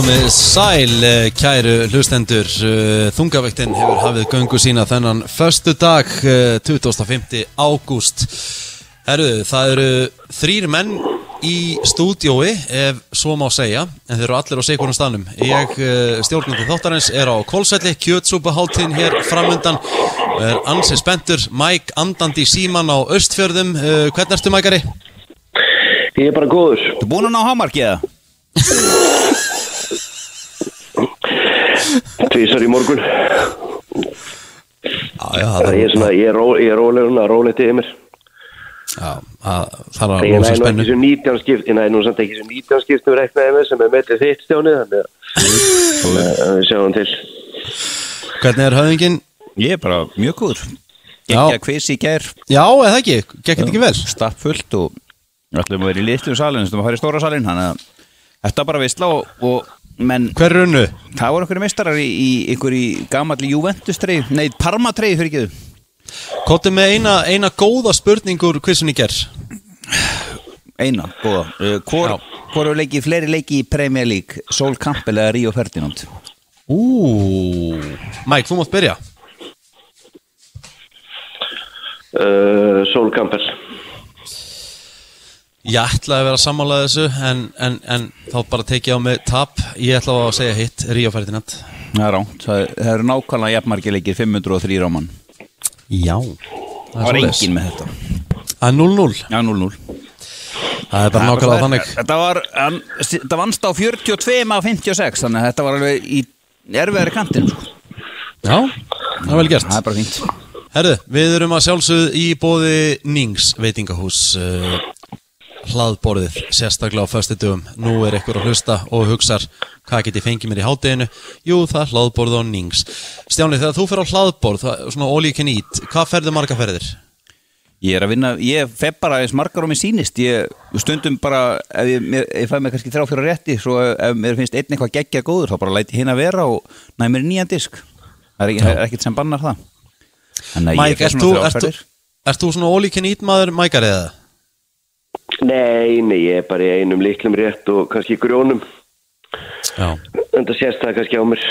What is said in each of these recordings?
Komið sæl, eh, kæru hlustendur Eh, Þungavektin hefur hafið göngu sína þennan Föstu dag, 25. ágúst Herru, það eru þrýr menn í stúdiói Ef svo má segja En þeir eru allir á seikurum stanum Ég, eh, stjórnandi þáttarins, er á Kólsvelli Kjötsúpaháttin hér framundan Er ansi spentur Mike andandi síman á Östfjörðum Hvernig ertu Mækari? Ég er bara góður. Þú búinn að ná hámarkið það? Tvísar í morgun. Já, já, Það ég er svona, ég er, ró, ég er rólegur að róleti yfir mér. Já, það það er Ég að næ losa nú spennu ekki sem 19 skipt, ég næ nú samt ekki sem 19 skiptum reknaði með sem er mellið þitt stjónið, þannig að að við sjáum til. Hvernig er höfðingin? Ég er bara mjög góður. Gekki að kviss í gær Já, eða ekki, gekk þetta ekki vel? Stappfullt og ætlum að vera í litlu salin Þú að fara í stóra salin Þannig að þetta er bara veistla og, og Hver er unnu? það voru einhverju meistarar í, í einhverju gamalli Juventus trey Nei, Parma trey fyrir ekki Kottu með eina, eina góða spurningur hversun í gerð Eina, góða. Uh, Hvor, hvor hefur leikið fleiri leiki í Premier League? Sol Campbell eða Rio Ferdinand? Ú Mike, þú mátt byrja. Uh, Sól Campbell. Ég ætlaði að vera sammálað þessu en, en, en þá bara tekið á mig tap. Ég ætla að segja hitt, Ríó Ferdinand. Það er ránt, það, eru nákvæmlega jafnmargi leikir 503 ráman Já. Það var engin með þetta. Það er 0-0 Já, 0-0 Það er bara nákvæmlega þannig. Þetta var, þetta vannst á 42 af 56 Þannig að þetta var alveg í erfiðari kantin sko. Já, það er vel gert. Það er bara fínt. Herðu, við erum að sjálfsögðu í bóði Nings veitingahús uh, hlaðborðið, sérstaklega á föstu dögum. Nú er ykkur að hlusta og hugsar hvað get ég fengið mér í hátteginu? Jú, það er hlaðborðið á Nings. Stjáni, þegar þú fer á hlaðborð, svona can eat, hvað ferðu marga ferðir? Ég er að vinna, ég fef bara eins margar og mér sýnist Ég stundum bara, ef ég, mér, ég fæ mér kannski þrjá fyrir rétti Svo ef mér finnst einn eitthvað geggja góður Þá bara læti hinn að vera og næ mér nýjan disk Það er, er ekkert sem bannar það fer ert þú, svona can eat maður Mækar eða? Nei, nei, ég er bara í einum liklum rétt og kannski grjónum. Já. En það sést það kannski á mér.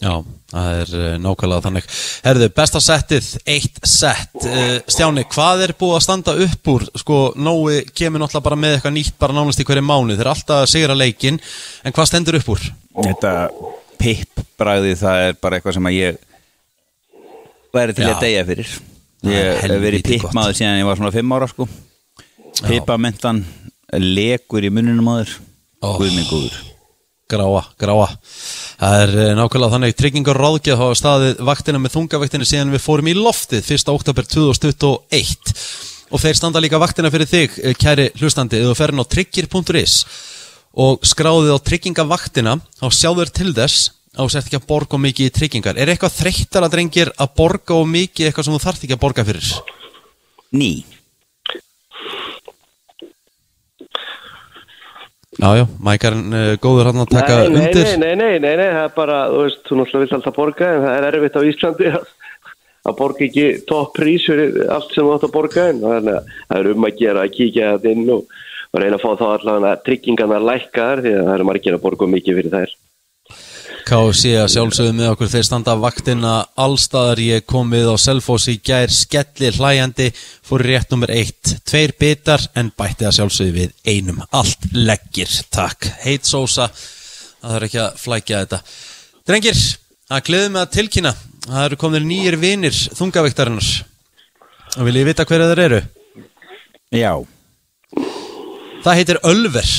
Já, það er uh, nákvæmlega þannig Herðu, besta settið, eitt sett uh, Stjáni, hvað er búið að standa upp úr? Sko, Nói kemur náttúrulega bara með eitthvað nýtt bara nánast í hverju mánu Þeir eru alltaf að sigra leikinn En hvað stendur upp úr? Þetta pip bræði það er bara eitthvað sem að ég væri til Já. að deyja fyrir er Ég hef verið pipmaður síðan ég var svona fimm ára sko Pipamentan lekur í muninum á þér. Ó. Guð minn góður. Gráa, gráa. Það er uh, nákvæmlega þannig. Tryggingar ráðgjöð hafa staðið vaktina með þungavektinu síðan við fórum í loftið 1. oktober 2021 Og þeir standa líka vaktina fyrir þig, eh, kæri hlustandi þú ferin á tryggir.is og skráðið á tryggingavaktina þá sjáður til þess að þú sért ekki að borga mikið í tryggingar. Er eitthvað þreyttar að drengir að borga mikið eitthvað sem þú þarft ekki að borga fyrir? Ný Já, já, Mækarinn uh, góður hann að taka nei, nei, undir nei, nei, nei, nei, nei, það er bara, þú veist, þú náttúrulega vilt alltaf borga en það er erfitt á Íslandi að, að borga ekki topp prís fyrir allt sem þú átt að borga en það er um að gera að kíkja þetta inn og, reyna að fá þá allavega tryggingarna lækkaðar því að það eru margir að borga mikið fyrir þær. KFC að sjálfsögðu með okkur. Þeir standa vaktina allstaðar. Ég kom við á Selfoss í gær skelli hlæjandi fór rétt nummer eitt. Tveir bitar en bætti að sjálfsögðu við einum. Allt leggir. Takk. Heit sósa. Það þarf ekki að flækja þetta. Drengir það gleður mig að tilkynna. Það eru komin nýjir vinir þungaviktarinnar og vil ég vita hverja þeir eru? Já. Það heitir Ölver.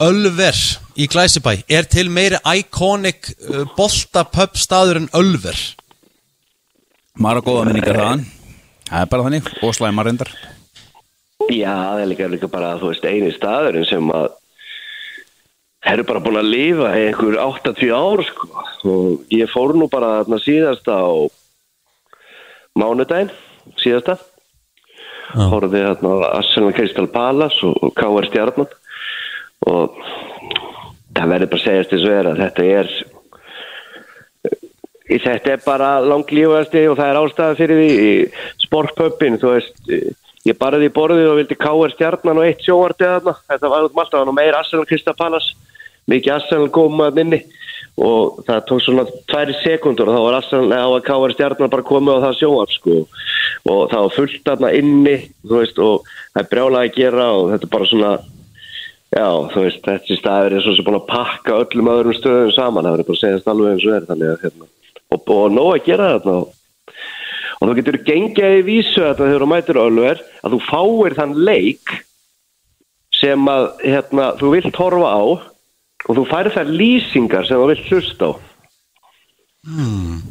Ölver í Glæsibæ er til meiri iconic uh, boltapöpp staður en Ölver Mara góða minningar þaðan Það er bara þannig Og slæmar reyndar Já, það er líka, líka bara, þú veist, eini staðurinn sem að eru bara búin að lifa í einhver 80 ár, sko. Og ég fór nú bara þarna síðasta á mánudaginn, síðasta. Já. Hóruði þarna á Arsenal Crystal Palace og K.R. Stjarnan. Og það verður bara að segjast þess að vera að þetta er í þetta er bara langlífasti og það er ástæða fyrir því í sportpöppin, þú veist ég barði í borðið og vildi káar stjarnan og eitt sjóartið þarna þetta var út um alltaf, hann og meir Arsenal Krista Pallas mikið Arsenal góma að inni og það tók svona tværi sekundur og þá var Arsenal, eða þá var K.R. Stjarnar bara komið á það sjóar sko og það var fullt aðna inni þú veist og það er brjálega að gera og þetta er bara svona já þú veist þessi staður er svo sem búin að pakka öllum öðrum stöðum saman það verður bara að segja þetta alveg eins og er þannig að hérna og, og nóg að gera þetta og, og þú getur gengið í vísu þetta þegar þú mætir Ölver að þú fáir þann leik sem að hérna, þú vilt horfa á og þú færi þær lýsingar sem þú vilt hlusta á Hmm.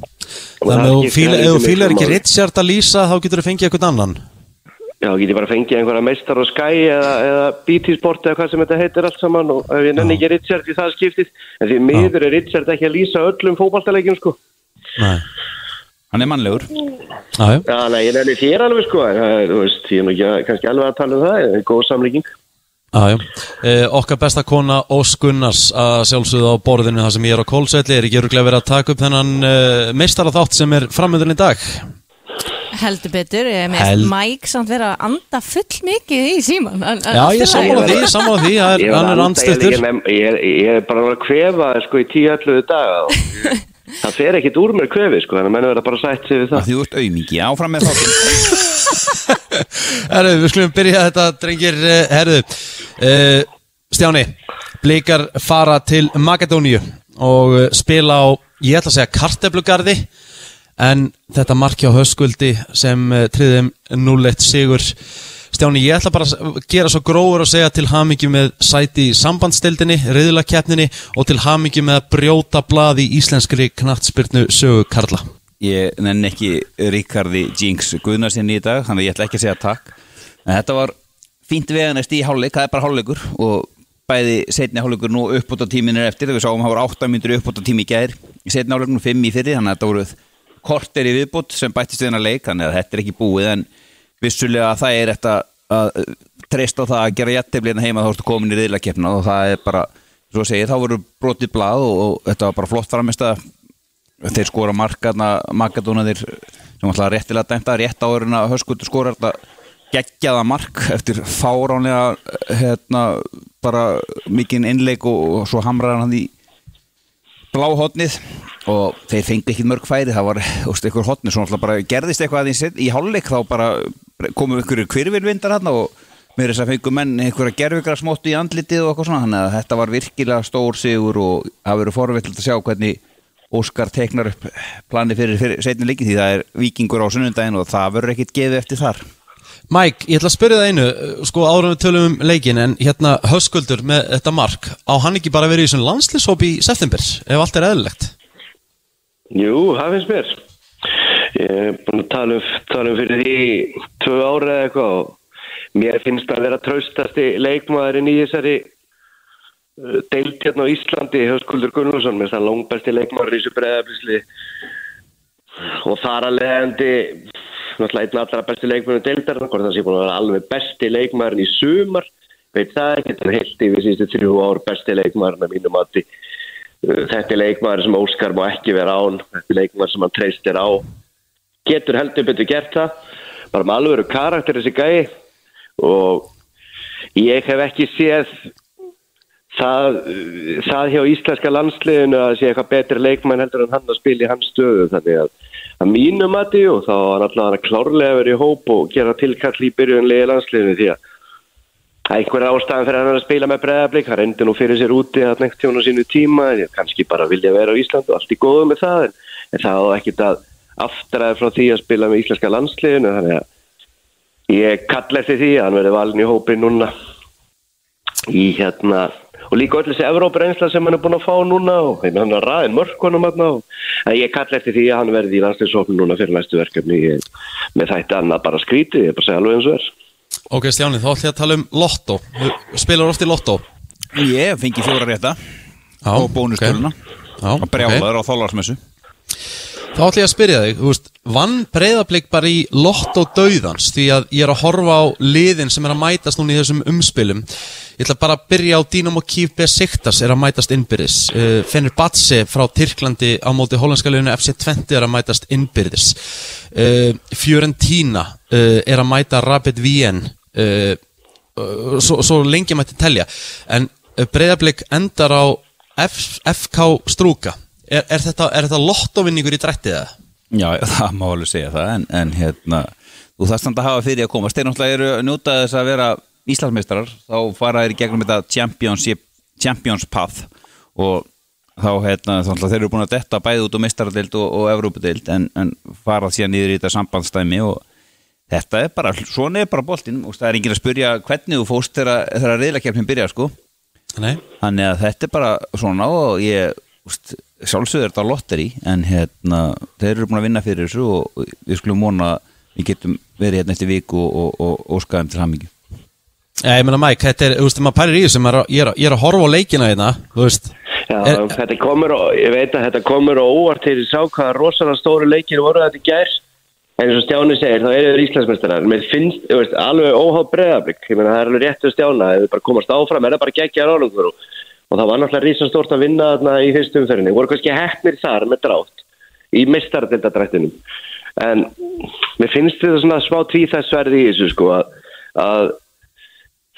Þannig að ef þú miklu ekki. Richard að lýsa þá getur þú fengið eitthvað annan Já, get ég bara fengið einhverja meistar og skæ eða, eða BT Sport eða hvað sem þetta heitir allt saman og ef ég nenni ekki Richard í það skiptið. En því miður er Richard ekki að lýsa öllum fótballtalegjum sko. Nei, Hann er mannlegur. Já, Já, nei, ég nenni þér alveg sko. Það er, þú veist, ég er nú ekki að- kannski alveg að tala um það en góð samlíking. Já, já. Eh, okkar besta kona Ós Gunnars að sjálfsögða á borðinu þar sem ég er á kólsvelli er ekki öruglega verið að taka upp þennan uh, meistara þátt sem er framöðurinn í dag Heldur betur, ég er með Held- Mike samt vera að anda full mikið í síman en, en Já, ég lagi. sammála því, sammála því er, hann er anda, andstuttur ég, ég, ég, er bara að kvefa sko í tíu alluðu daga og það fer ekkit úr mér kvefi sko þannig að menn verða bara sætt sig við það. Því þú ert aumingi, áfram með þáttin Herru, við skulum byrja þetta, drengir eh, Herru, uh, Stjáni Blikar fara til Magadóníu og eh, spila á, ég ætla að segja karteflugarði en þetta markja á höskuldi sem uh, triðum 0-1 sigur. Stjáni, ég ætla bara að gera svo gróður og segja til hamingju með sæti í sambandstildinni, riðlakeppninni og til hamingju með að brjóta blað í íslenskri knattspyrnu sögu Karla. Ég nenni ekki Ríkardi Jinx Guðnarsinni í dag Þannig ég ætla ekki að segja takk. En þetta var fínt veganest í hálfleik Það er bara hálfleikur Og bæði setni hálfleikur nú uppbúta tímin er eftir Þegar við sáum að það voru 8 myndir uppbúta tími í gær. Setni hálfleikur 5 í fyrri Þannig að þetta voru korter í viðbútt sem bættist við hennar leik Þannig að þetta er ekki búið En vissulega það er þetta að uh, treysta á það að gera jætteflina heima þá ertu komin í riðlakeppna og það er bara, svo að segja, þá voru brotið blað og, og þetta var bara flott framist að þeir skora markaðna Magadónaðir sem alltaf réttilega dæmta rétt áurinn að höskuldur skora þetta geggjaða mark eftir fáránlega hérna bara mikinn innleik og, og svo hamraðan hann í bláhotnið og þeir fengi ekki mörg færi það var einhver hotnið svo alltaf bara gerðist eitthvað aðeins í hálfleik þá bara komu einhverjur kvirvilvindar hann og með þess að fengu menn einhverja gerfikra smóttu í andlitið og eitthvað svona þannig að þetta var virkilega stór sigur og það verður forvill að sjá hvernig Óskar teknar upp plani fyrir, fyrir setni leiki því það er vikingur á sunnundaginn og það verður ekkit gefið eftir þar Mike, ég ætla að spyrja það einu uh, sko árum við tölum um leikin en hérna höskuldur með þetta mark á hann ekki bara verið í svona landslýshóp í september ef allt er eðlilegt? Jú, það finnst mér. Ég er búin að tala um, tala um fyrir því tvö ára eða eitthvað og mér finnst að vera traustasti leikmaðurinn í þessari uh, deild hérna á Íslandi Höskuldur Gunnarsson, mér finnst það langbæsti leikmaður í þessu breiðablisli. Og þar að leiðandi náttúrulega einn allra besti leikmaður deildarinn, hvort það sé búin að vera alveg besti leikmaðurinn í sumar veit það ekki, þetta er heilt yfir síðustu þrjú ár besti leikmaðurinn að mínum mati. Uh, þetta er leikmaður sem Óskar má ekki vera án þetta er leikmaður sem hann treystir á. Getur heldur betur gert það bara með alvöru karakter þessi gæi. Og ég hef ekki séð það, það hjá íslenska landsliðinu að sé eitthvað betri leikmann heldur en hann að spila í hans stöðu þannig að að mínum mati og þá var hann klárlega verið í hóp og gera tilkall í byrjunlegi landsliðinu því að einhver ástæðan fyrir hann að spila með breðablík hann reyndi nú fyrir sér úti að nekt tjónu sínu tíma en kannski bara vilja vera á Ísland og allt í góðu með það en, en það á ekkit að aftræða frá því að spila með íslenska landsliðinu þannig að ég kall eftir því að hann verði valin í hópi núna. Í hérna og líka öll þessi Evrópreynsla sem hann er búin að fá núna og hann er ræðin mörkunum og ég kall eftir því að hann verði í landsliðsóknu núna fyrir næstu verkefni. Ég, með þætti annað bara skrítið, ég bara segja alveg eins og er. Ok Stjáni, þá ætlum ég að tala um Lotto. Þú Spilar oft í Lotto? Ég fengi fjóra rétta og bónustöluna og brjálaður á þólarsmessu Þá ætlum ég að spyrja þig, þú veist, vann breyðablík bara í Lotto dauðans því að ég er að horfa á liðin sem er að mætast núna í þessum umspilum. Ég ætla bara að byrja á Dynamo Kiev Besiktas er að mætast innbyrðis. Uh, Fenrir Batse frá Tyrklandi á móti hollandska liðinu FC Twente er að mætast innbyrðis. Uh, Fiorentina uh, er að mæta Rapid Wien. Svo, svo lengi mætti telja. En breyðarblik endar á F, FK Strúka er, er, þetta, þetta lottovinningur í drættið það? Já, það má alveg segja það en, en hérna, þú það standa að hafa fyrir að koma þeir náttúrulega eru að njóta þess að vera Íslandsmeistrar, þá fara þeir í gegnum þetta Championship, Champions Path og þá hérna, þeir eru búin að detta bæði út á meistaradeild og, og Evrópadeild en, en farað síðan niður í þetta sambandstæmi og þetta er bara, svona er bara boltinn. Og það er enginn að spurja hvernig þú fóst þegar reyðlakefnin byrja sko. Nei, Þannig að þetta er bara svona og ég úst, sjálfsögur þetta á lotteri en hérna, þeir eru búin að vinna fyrir þessu og við skulum vona að við getum verið hérna eftir viku og, og, og óskaðum til hamingi. Já, ég meina Mike, þetta er, þú veist, maður pælir í þessu ég, er, að- ég er að horfa á leikina hérna þú veist, Já, Er- þetta komur og, ég veit að þetta komur og óvart til ég sá hvaða rosalega stóru leikir voru þetta gær. En eins og Stjáni segir, þá eru þeir Íslandsmeistarar. Mér finnst, ég veist, alveg óháð breðablík ég meina, það er alveg rétt og, og það var náttúrulega rísastórt að vinna þarna í fyrstu umferðinni, voru kannski hefnir þar með drátt, í mistardildadrættinum en mér finnst þetta svona smá tvíþæssverði í þessu sko að, að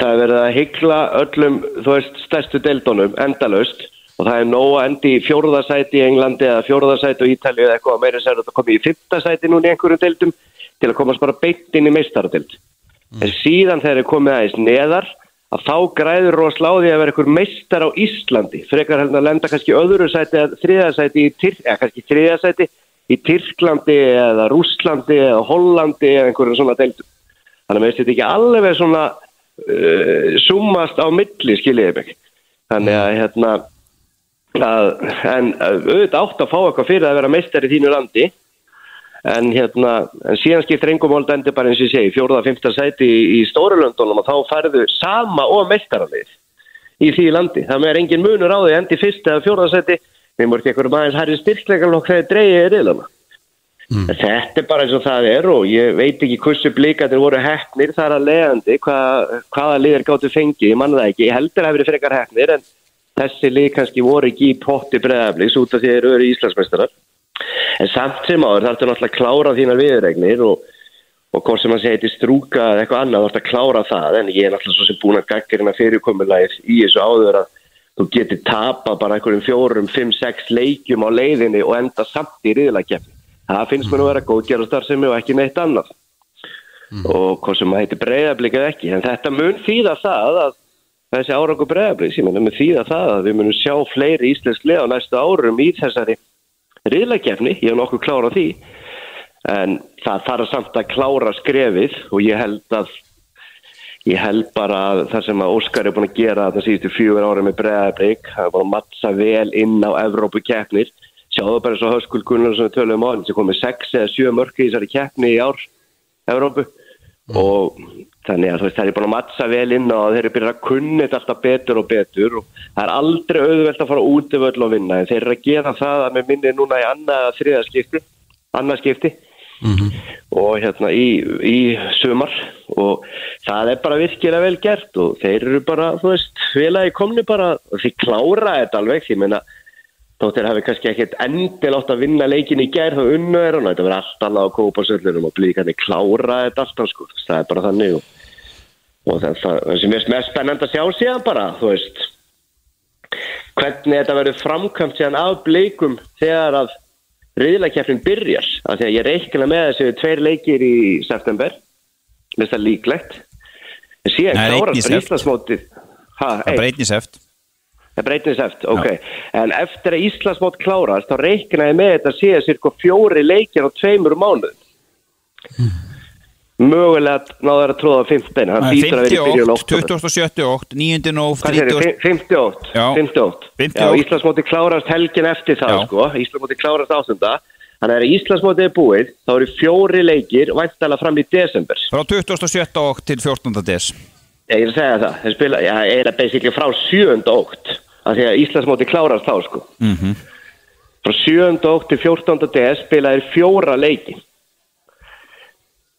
það er verið að hyggla öllum, þú veist, stærstu deildunum endalaust. Og það er nóg að endi í fjórðasæti í Englandi eða fjórðasæti á Ítalið eða eitthvað. Meira sér að það komi í fymtasæti núna í einhverjum deildum til að komast bara beint inn í meistaradeild. En síðan þegar er komið aðeins neðar að þá græður rosláði að vera einhver meistar á Íslandi frekar heldur að lenda kannski öðru sæti eða þriðasæti í Tyrk, eða kannski þriðasæti í Tyrklandi eða Rússlandi eða Hollandi eða einhverjum svona deildum. Þannig að mér finnst þetta ekki alveg svona uh, summast á milli, skiljiði mig. Þannig að, hérna, að, en að, auðvitað átt að fá eitthvað fyrir að vera meistar í þínu landi, en, hérna, en síðan skiptir engum mál dendi bara eins og ég segi, fjórða, fymta sæti í, í Stórulöndunum og þá færðu sama og meistaralið í því landi. Það með er engin munur á því endi fyrsta eða fjórða sæti, við mörgum ekki einhverjum aðeins hærri styrklegalokk þegar dreigið er riðlana. Mm. Þetta er bara eins og það er og ég veit ekki hversu blíkandir voru hefnir þar að leiðandi hvað, hvaða liðir gáttu fengið, ég manna það ekki ég heldur að það hefur verið frekar hefnir en þessi lið kannski voru ekki í potti breðafliks út af því að þeir eru Íslandsmeistarar en samt sem áður þarf þetta náttúrulega að klára þínar viðregnir og, og hvort sem að segja þetta strúka eða eitthvað annað þetta að klára það. En ég er náttúrulega svo sem búin að gaggarina fyrirkomulegið í þessu áður að þú getur tapa bara einhverjum fjórum, fimm, sex leikjum á leiðinni og enda samt í riðlakefni það finnst mér að vera góð gerastarðsemi og ekki neitt annað. Og hvað sem að heiti breyðablík eða ekki. En þetta mun þýða það að þessi árangu breyðablík sem mun þýða það að við munum sjá fleiri íslensk riðlakefni, ég hef nokkuð klárað því en það þarf samt að klára skrefið og ég held að ég held bara að það sem að Óskar er búin að gera þetta síðustu fjögur ára með breðablík, það er búin að mattsa vel inn á Evrópu keppnir sjáðu bara eins og Höskul Gunnar sem við töluðum á hann sem komið sex eða sjö mörki í þessari keppni í ár Evrópu. Og þannig að þú veist það er búin að mattsa vel inn og þeir eru byrjað að kunna þetta alltaf betur og betur og það er aldrei auðvelt að fara út af öll og vinna. En þeir eru að gera það að með minni núna í annað þriða skipti annað skipti. Og hérna í, í sumar. Og það er bara virkilega vel gert og þeir eru bara, þú veist, félagi komni bara og þeir klára þetta alveg. Því menna þóttir hafi kannski ekkert endil átt að vinna leikin í gerð og unnu er og þetta verður allt annað á kópasöllunum og blíði kannski klára þetta alltaf sko, það er bara þannig og, og það, það, það sem er mest spennand að sjá síðan bara, þú veist hvernig þetta verður framkvæmt síðan af bleikum þegar að riðlakeppnin byrjar. Af því að ég reikna með þessu tveir leikir í september. Með það líklegt. En síðan Nei, klárast einn í bara sept. Íslandsmótið ha, Það einn. Það breytist eftir, ok. En eftir að Íslandsmót klárast, þá reiknaði með þetta að sé cirka fjóri leikir á tveimur mánuð. Mögulega náður að tróða 15, hann hlýtur að vera í byrjun 58, 27. ótt, 9. nóf, Hvað sér 30. 58? Já. 58. 58. Já, Íslandsmóti klárast helgin eftir það, Já. sko. Íslandsmóti klárast áttunda. Þannig að Íslandsmóti er búið, þá eru fjóri leikir væntalega fram í desember. Frá 27. ótt til 14. des. Ég er að segja það. Þeir spila, já, ég er að basically frá 7. ótt. Af því að Íslandsmóti klárast þá, sko. Mm frá 7. ótt til 14. DS spilaði fjóra leiki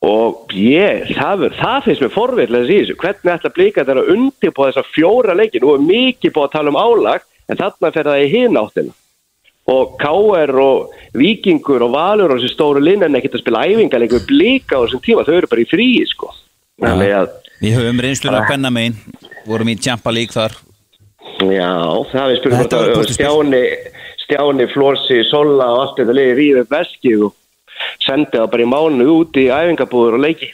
og ég, það, það finnst mér forvirlega í þessu, hvernig ætla blika þetta að undirbúa þessa fjóra leiki, nú er mikið búið að tala um álag, en þarna fer það í hináttina og K.R. og Víkingur og Valur og þessi stóru linn en ekkert að spila æfingarleik við blika á þessum tíma, þau eru bara í fríi sko, þannig að Við höfum reynsluna að benna megin, vorum í Champa League þar. Já, það er spurning. Stjáni, Stjáni, Flósi, Sola og allt þetta liði ríði upp veskið og sendi það bara í mánu út í æfingabúður og leiki.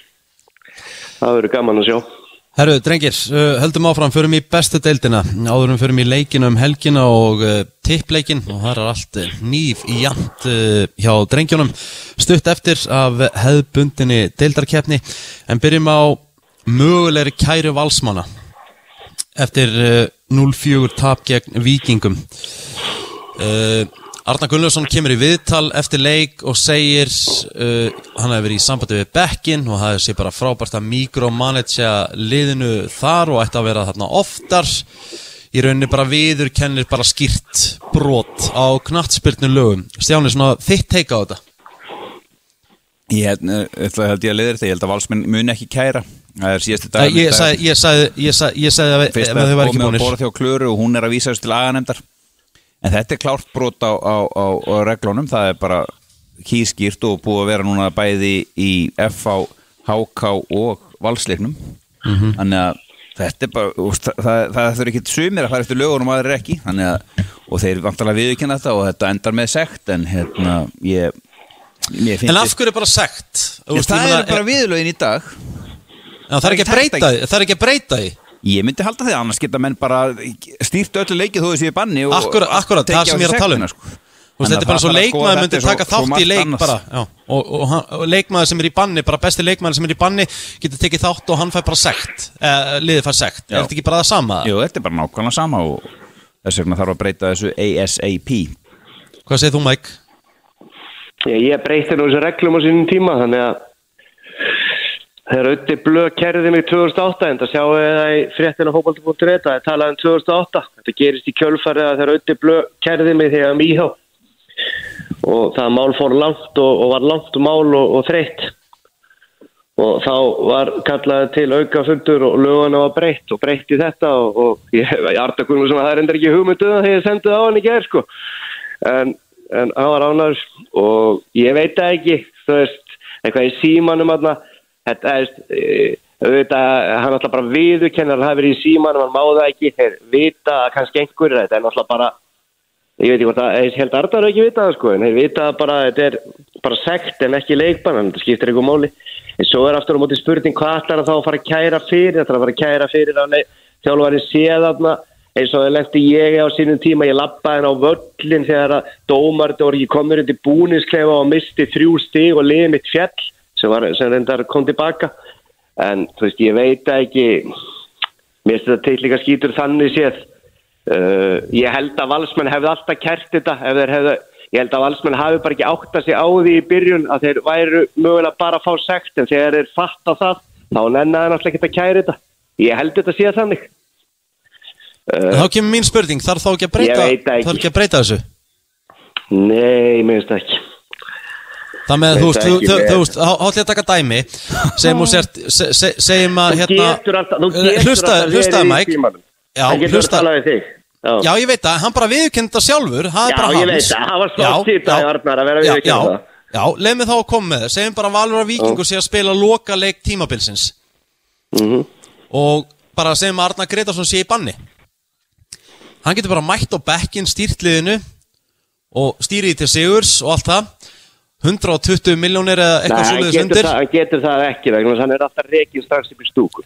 Það verður gaman að sjá. Herru, drengir, höldum áfram, förum í bestu deildina áðurum förum í leikina um helgina og uh, tippleikin og það er allt nýf í jant uh, hjá drengjónum stutt eftir af hefðbundinni deildarkeppni en byrjum á mögulegri kæru valsmanna eftir uh, 0-4 tap gegn vikingum uh, Arna Gunnlaugsson kemur í viðtal eftir leik og segir uh, hann hefur verið í sambandi við Bekkin og það sé bara frábært að mikromanetja liðinu þar og ætti að vera þarna oftar. Í rauninni bara viður kennir bara skýrt brot á knattspyrnu lögum Stjáni, svona þitt teika á þetta? Ég held, held ég að leiðir þetta, ég held að valsmenn mun ekki kæra Ég sagði, að þau var ekki búinir og hún er að vísa þessu til aganemdar En þetta er klárt brot á, á, á, á reglunum. Það er bara kýskýrt og búið að vera núna bæði í FH, HK og valsleiknum Mhm. Þannig að þetta er bara það, það, þurfi ekki sumir að fara eftir lögunum aðrir ekki. Að, og þeir vantalega viðurkenna þetta og þetta endar með sekt En hérna, ég, En af hverju bara veist, það eru bara viðlögin í dag það er ekki að breyta því, það er ekki að breyta því. Ég myndi halda því annars geta menn bara stýrt öllu leikið þó þessi í banni og Akkurat, akkurat, það sem ég er að tala um. sko. Þetta er bara svo leikmaður myndi svo- taka þátt í leik bara já, og, og, hann- og leikmaður sem er í banni bara besti leikmaður sem er í banni getur tekið þátt og hann fær bara sekt eh, liðið fær sekt, er þetta ekki bara það sama? Jú, þetta er bara nákvæmlega sama og þess vegna þarf að breyta þessu ASAP Hvað segir þú Mike? Ég, ég breyti nú þessu reglum á sínum tíma þannig að þegar auðviti blöð kerði mig 2008 en það sjáu það í fréttina fókbalti.net það er talað um 2008 þetta gerist í kjölfarið að þegar auðviti blöð kerði mig þegar um íhá og það mál fór langt og, og var langt mál og, og þreytt. Og þá var kallaði til auka fundur og löguna var breytt og breytt í þetta og, og ég, arta kunum sem að það er endur ekki hugmynduð þegar ég sendið á hann í gerð sko. En, en hann var ánæður og ég veit það ekki þú veist, eitthvað í símanum aðna, þetta er e, auðvitað, hann alltaf bara viðurkennar hann hafi verið í símanum, hann má það ekki þeir vita að kannski einhverjir þetta en alltaf bara ég veit ekki hvort að ég held Arnar ekki vita það sko en þeir vita bara að þetta er bara sekt en ekki leikbann en þetta skiptir einhver máli. En svo er aftur á móti spurning hvað ætlar að þá að fara að kæra fyrir? Þetta að fara að kæra fyrir að þjálfari séð þarna? Eins og það lendi ég á sínum tíma ég lappaði henn á völlin þegar að dómar voru ekki komur undir búnisklefa og misti þrjú stig og liði mitt fjall sem, var, sem reyndar kom tilbaka en þú veist ég veit ekki. Mér finnst þetta til líka skýtur þannig séð. Uh, ég held að valsmenn hefði alltaf kert þetta hefðu, ég held að valsmenn hafi bara ekki átt að sig á því í byrjun að þeir væru mögulega bara að fá sekt. En þegar þeir fatta það, þá nennaði náttúrulega ekki að kæra þetta. Ég held þetta sé þannig. Uh, Þá kemur mín spurning, þarf þá ekki að breyta, ekki. ekki að breyta þessu? Nei, það þú ekki, þú- ég- þú veist, há- hátt ég að taka dæmi segjum og sért, se- se- segjum að hérna Eh, getur hlusta- alltaf hlustaðu, verið í Mike. símanum. Já, Það getur hlusta- að tala við þig. Já, ég veit það, hann bara viðurkenndi það sjálfur það er Já, ég veit það, það var í Arnar að vera Já, viðurkenna já, leið mig þá að koma með það segjum bara Valur að Víkingur sé að spila loka leik tímabilsins. Mhm. og bara segjum að Arnar Gretarsson sé í banni. Hann getur bara mætt á bekkin stýrtliðinu og stýrið til sigurs og allt það 120 miljónir eða Nei, eitthvað hann svoleiðis getur, undir? það, hann getur það ekki vegna þess að hann er alltaf reikin strax upp í stúku.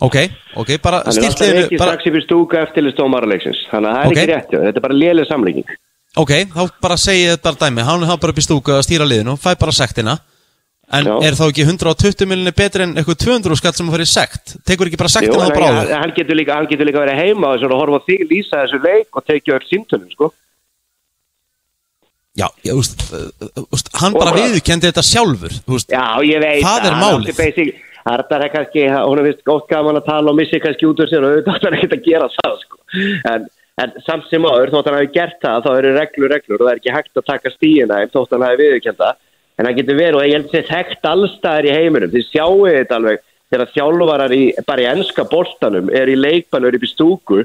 Ok, ok, bara Hann er alltaf reikin bara, strax upp í stúku eftir stómarleiksins Þannig að það er Ok. ekki rétt, þetta er bara léleg samlíking. Ok, þá bara segi ég þetta bara dæmi. Hann er bara upp í stúku að stýra liðinu fæ bara sektina. En Já. er þá ekki 120 miljónir betri en eitthvað 200 skall sem að fyrir sekt? Tekur ekki bara Jú, sektina en þá bráður hann, getur líka, líka verið heima og horfa á þig lýsa þessu leik og tekið öll símtölum sko. Já, ég, úst, úst, hann bara viðurkendi þetta sjálfur úst, Já, ég veit Það er hann málið. Arnar er kannski, hún er vist gótt gaman að tala og missi kannski út úr sér og auðvitað er ekkert að gera það sko. en, en samt sem áður þótt hann hafi gert það þá eru reglur reglur og það er ekki hægt að taka stíina ef þótt hann hafi viðurkenda en hann getur verið og ég held sér þekkt allstæðir í heiminum þið sjáu þetta alveg þegar þjálfarar í, bara í enska boltanum er í leikbannur upp í stúku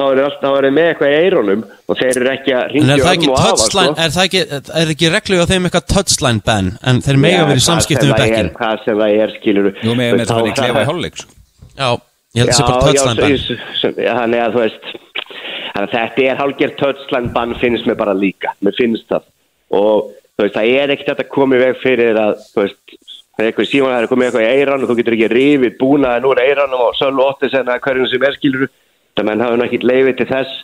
þá þá eru með eitthvað í eironum og þeir eru ekki að En ringja er það ekki um og hafa touchline Er það ekki, er ekki reglu á þeim eitthvað touchline ban En þeir mega verið í samskiptum við það er, bekkin hvað sem það er skilur Jú, með með það í klefa í hálfleik sko. Já, ég held að það sé bara touchline ban. já, þannig að þú veist að þetta er hálfgerð touchline bann finnst mér bara líka, mér finnst það. Og þú veist, það er ekkert þetta komið veg fyrir að, þú veist það er eitthvað síman að það er komið eitthvað í eiran og þú getur ekki rifið búnaðin úr eiranum og sölu 8 senna hverjum sem er skilur það menn hafa náttúrulega ekki leifið til þess.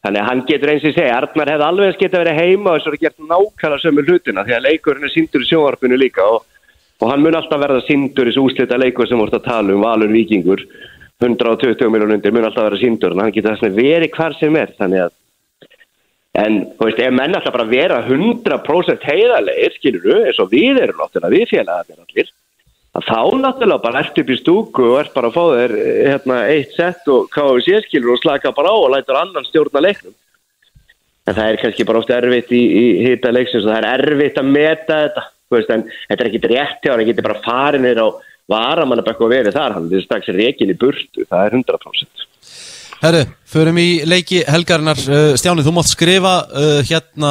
Þannig að hann getur eins og segja Arnar hefði alveg geta verið heima og þess að það gert nákvæmlega sömu hlutina því að leikurinn er sindur í sjónvarpinu líka og, og hann mun alltaf verða sindur í þessu úslita leikur sem vorst að tala um Valur Víkingur 120 miljónundir mun alltaf verða sindur en hann getur þess að verið hvar sem er þannig að En, þú veist, ef menn alltaf bara vera 100% heiðarlegir, skilur þú, eins og við erum náttúrulega, við félagarnir allir, að þá náttúrulega bara ert upp í stúku og ert bara að fá þér hérna, eitt sett og KFC skilur og slaka bara á og lætur annan stjórna leiknum. En það er kannski bara ofta erfitt í, í hýta leiksins og það er erfitt að meta þetta, þú veist, en þetta er ekki rétt hjá hann, hann getur bara farinir á varamannabekku og verið þar, hann er strax reikin í burtu, það er 100%. Herru, förum í leiki helgarinnar uh, Stjáni, þú mátt skrifa uh, hérna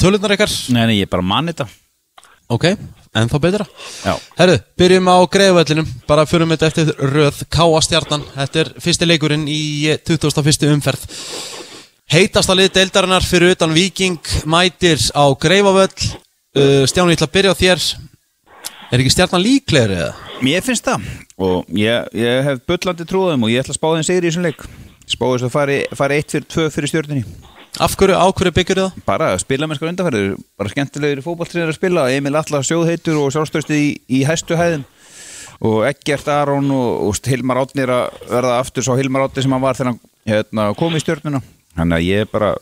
tölurnar ykkar Nei, nei, ég er bara mann þetta Ok, en þá betra. Herru, byrjum á greiðvellinum Bara förum þetta eftir röð Káa stjarnan. Þetta er fyrsti leikurinn í eh, 2001. umferð. Heitasta lið deildarinnar fyrir utan Viking Mætir á greifavöll uh, Stjáni, ég ætla að byrja á þér. Er ekki stjarnan líklegri eða? Mér finnst það. Og ég, ég hef bullandi trúðum og ég ætla að spá þeim sigri í þessum leik. Spá þess að fari, fari eitt fyrir tvö fyrir stjórnini Af hverju, á hverju byggur það? bara að spila með sko undarferðir bara skemmtilegir fótballtrýnir að spila. Emil Allar sjóðheitur og sjálfstöðstu í, í hæstu hæðum. Og Eggert Aron og, og Hilmar Átnir að verða aftur svo Hilmar Átnir sem hann var þegar hann hérna, kom í stjórnina þannig að ég er bara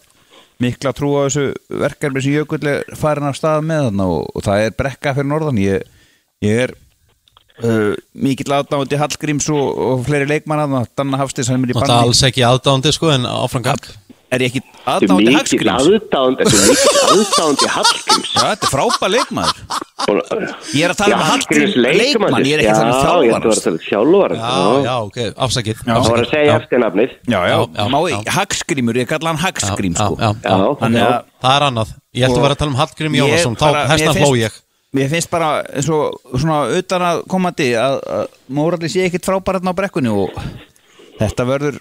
mikla trú á þessu verkefni sem Jökull er farin af stað með þarna og, og það er brekka fyrir norðan. Ég, ég er uh, mikill aðdándi Hallgríms og, og fleiri leikmann að Danna Hafstis hann er í Það er alls ekki aðdándi sko en áfram gag er ég ekki er aðdándi Hallgríms þetta er mikill aðdánd í Hallgríms. Já, þetta er frábær leikmaður Ég er að tala um Hallgríms Hallgrím leikmann, ég er ekki að tala um Já, ég ætti að tala um þjálfara. Já, já, ok, afsakið. Það var að segja eftir nafnið. Já, já, Já, já, má já. ég, kalla hann Já, sko já, já. Það er annað Ég ætti að vera að tala um Hallgrim Ég Jónasson Þá mér hló ég Mér finnst bara svona utan að komandi að, að Móralli sé ekkit frábæratna á brekkunni og þetta verður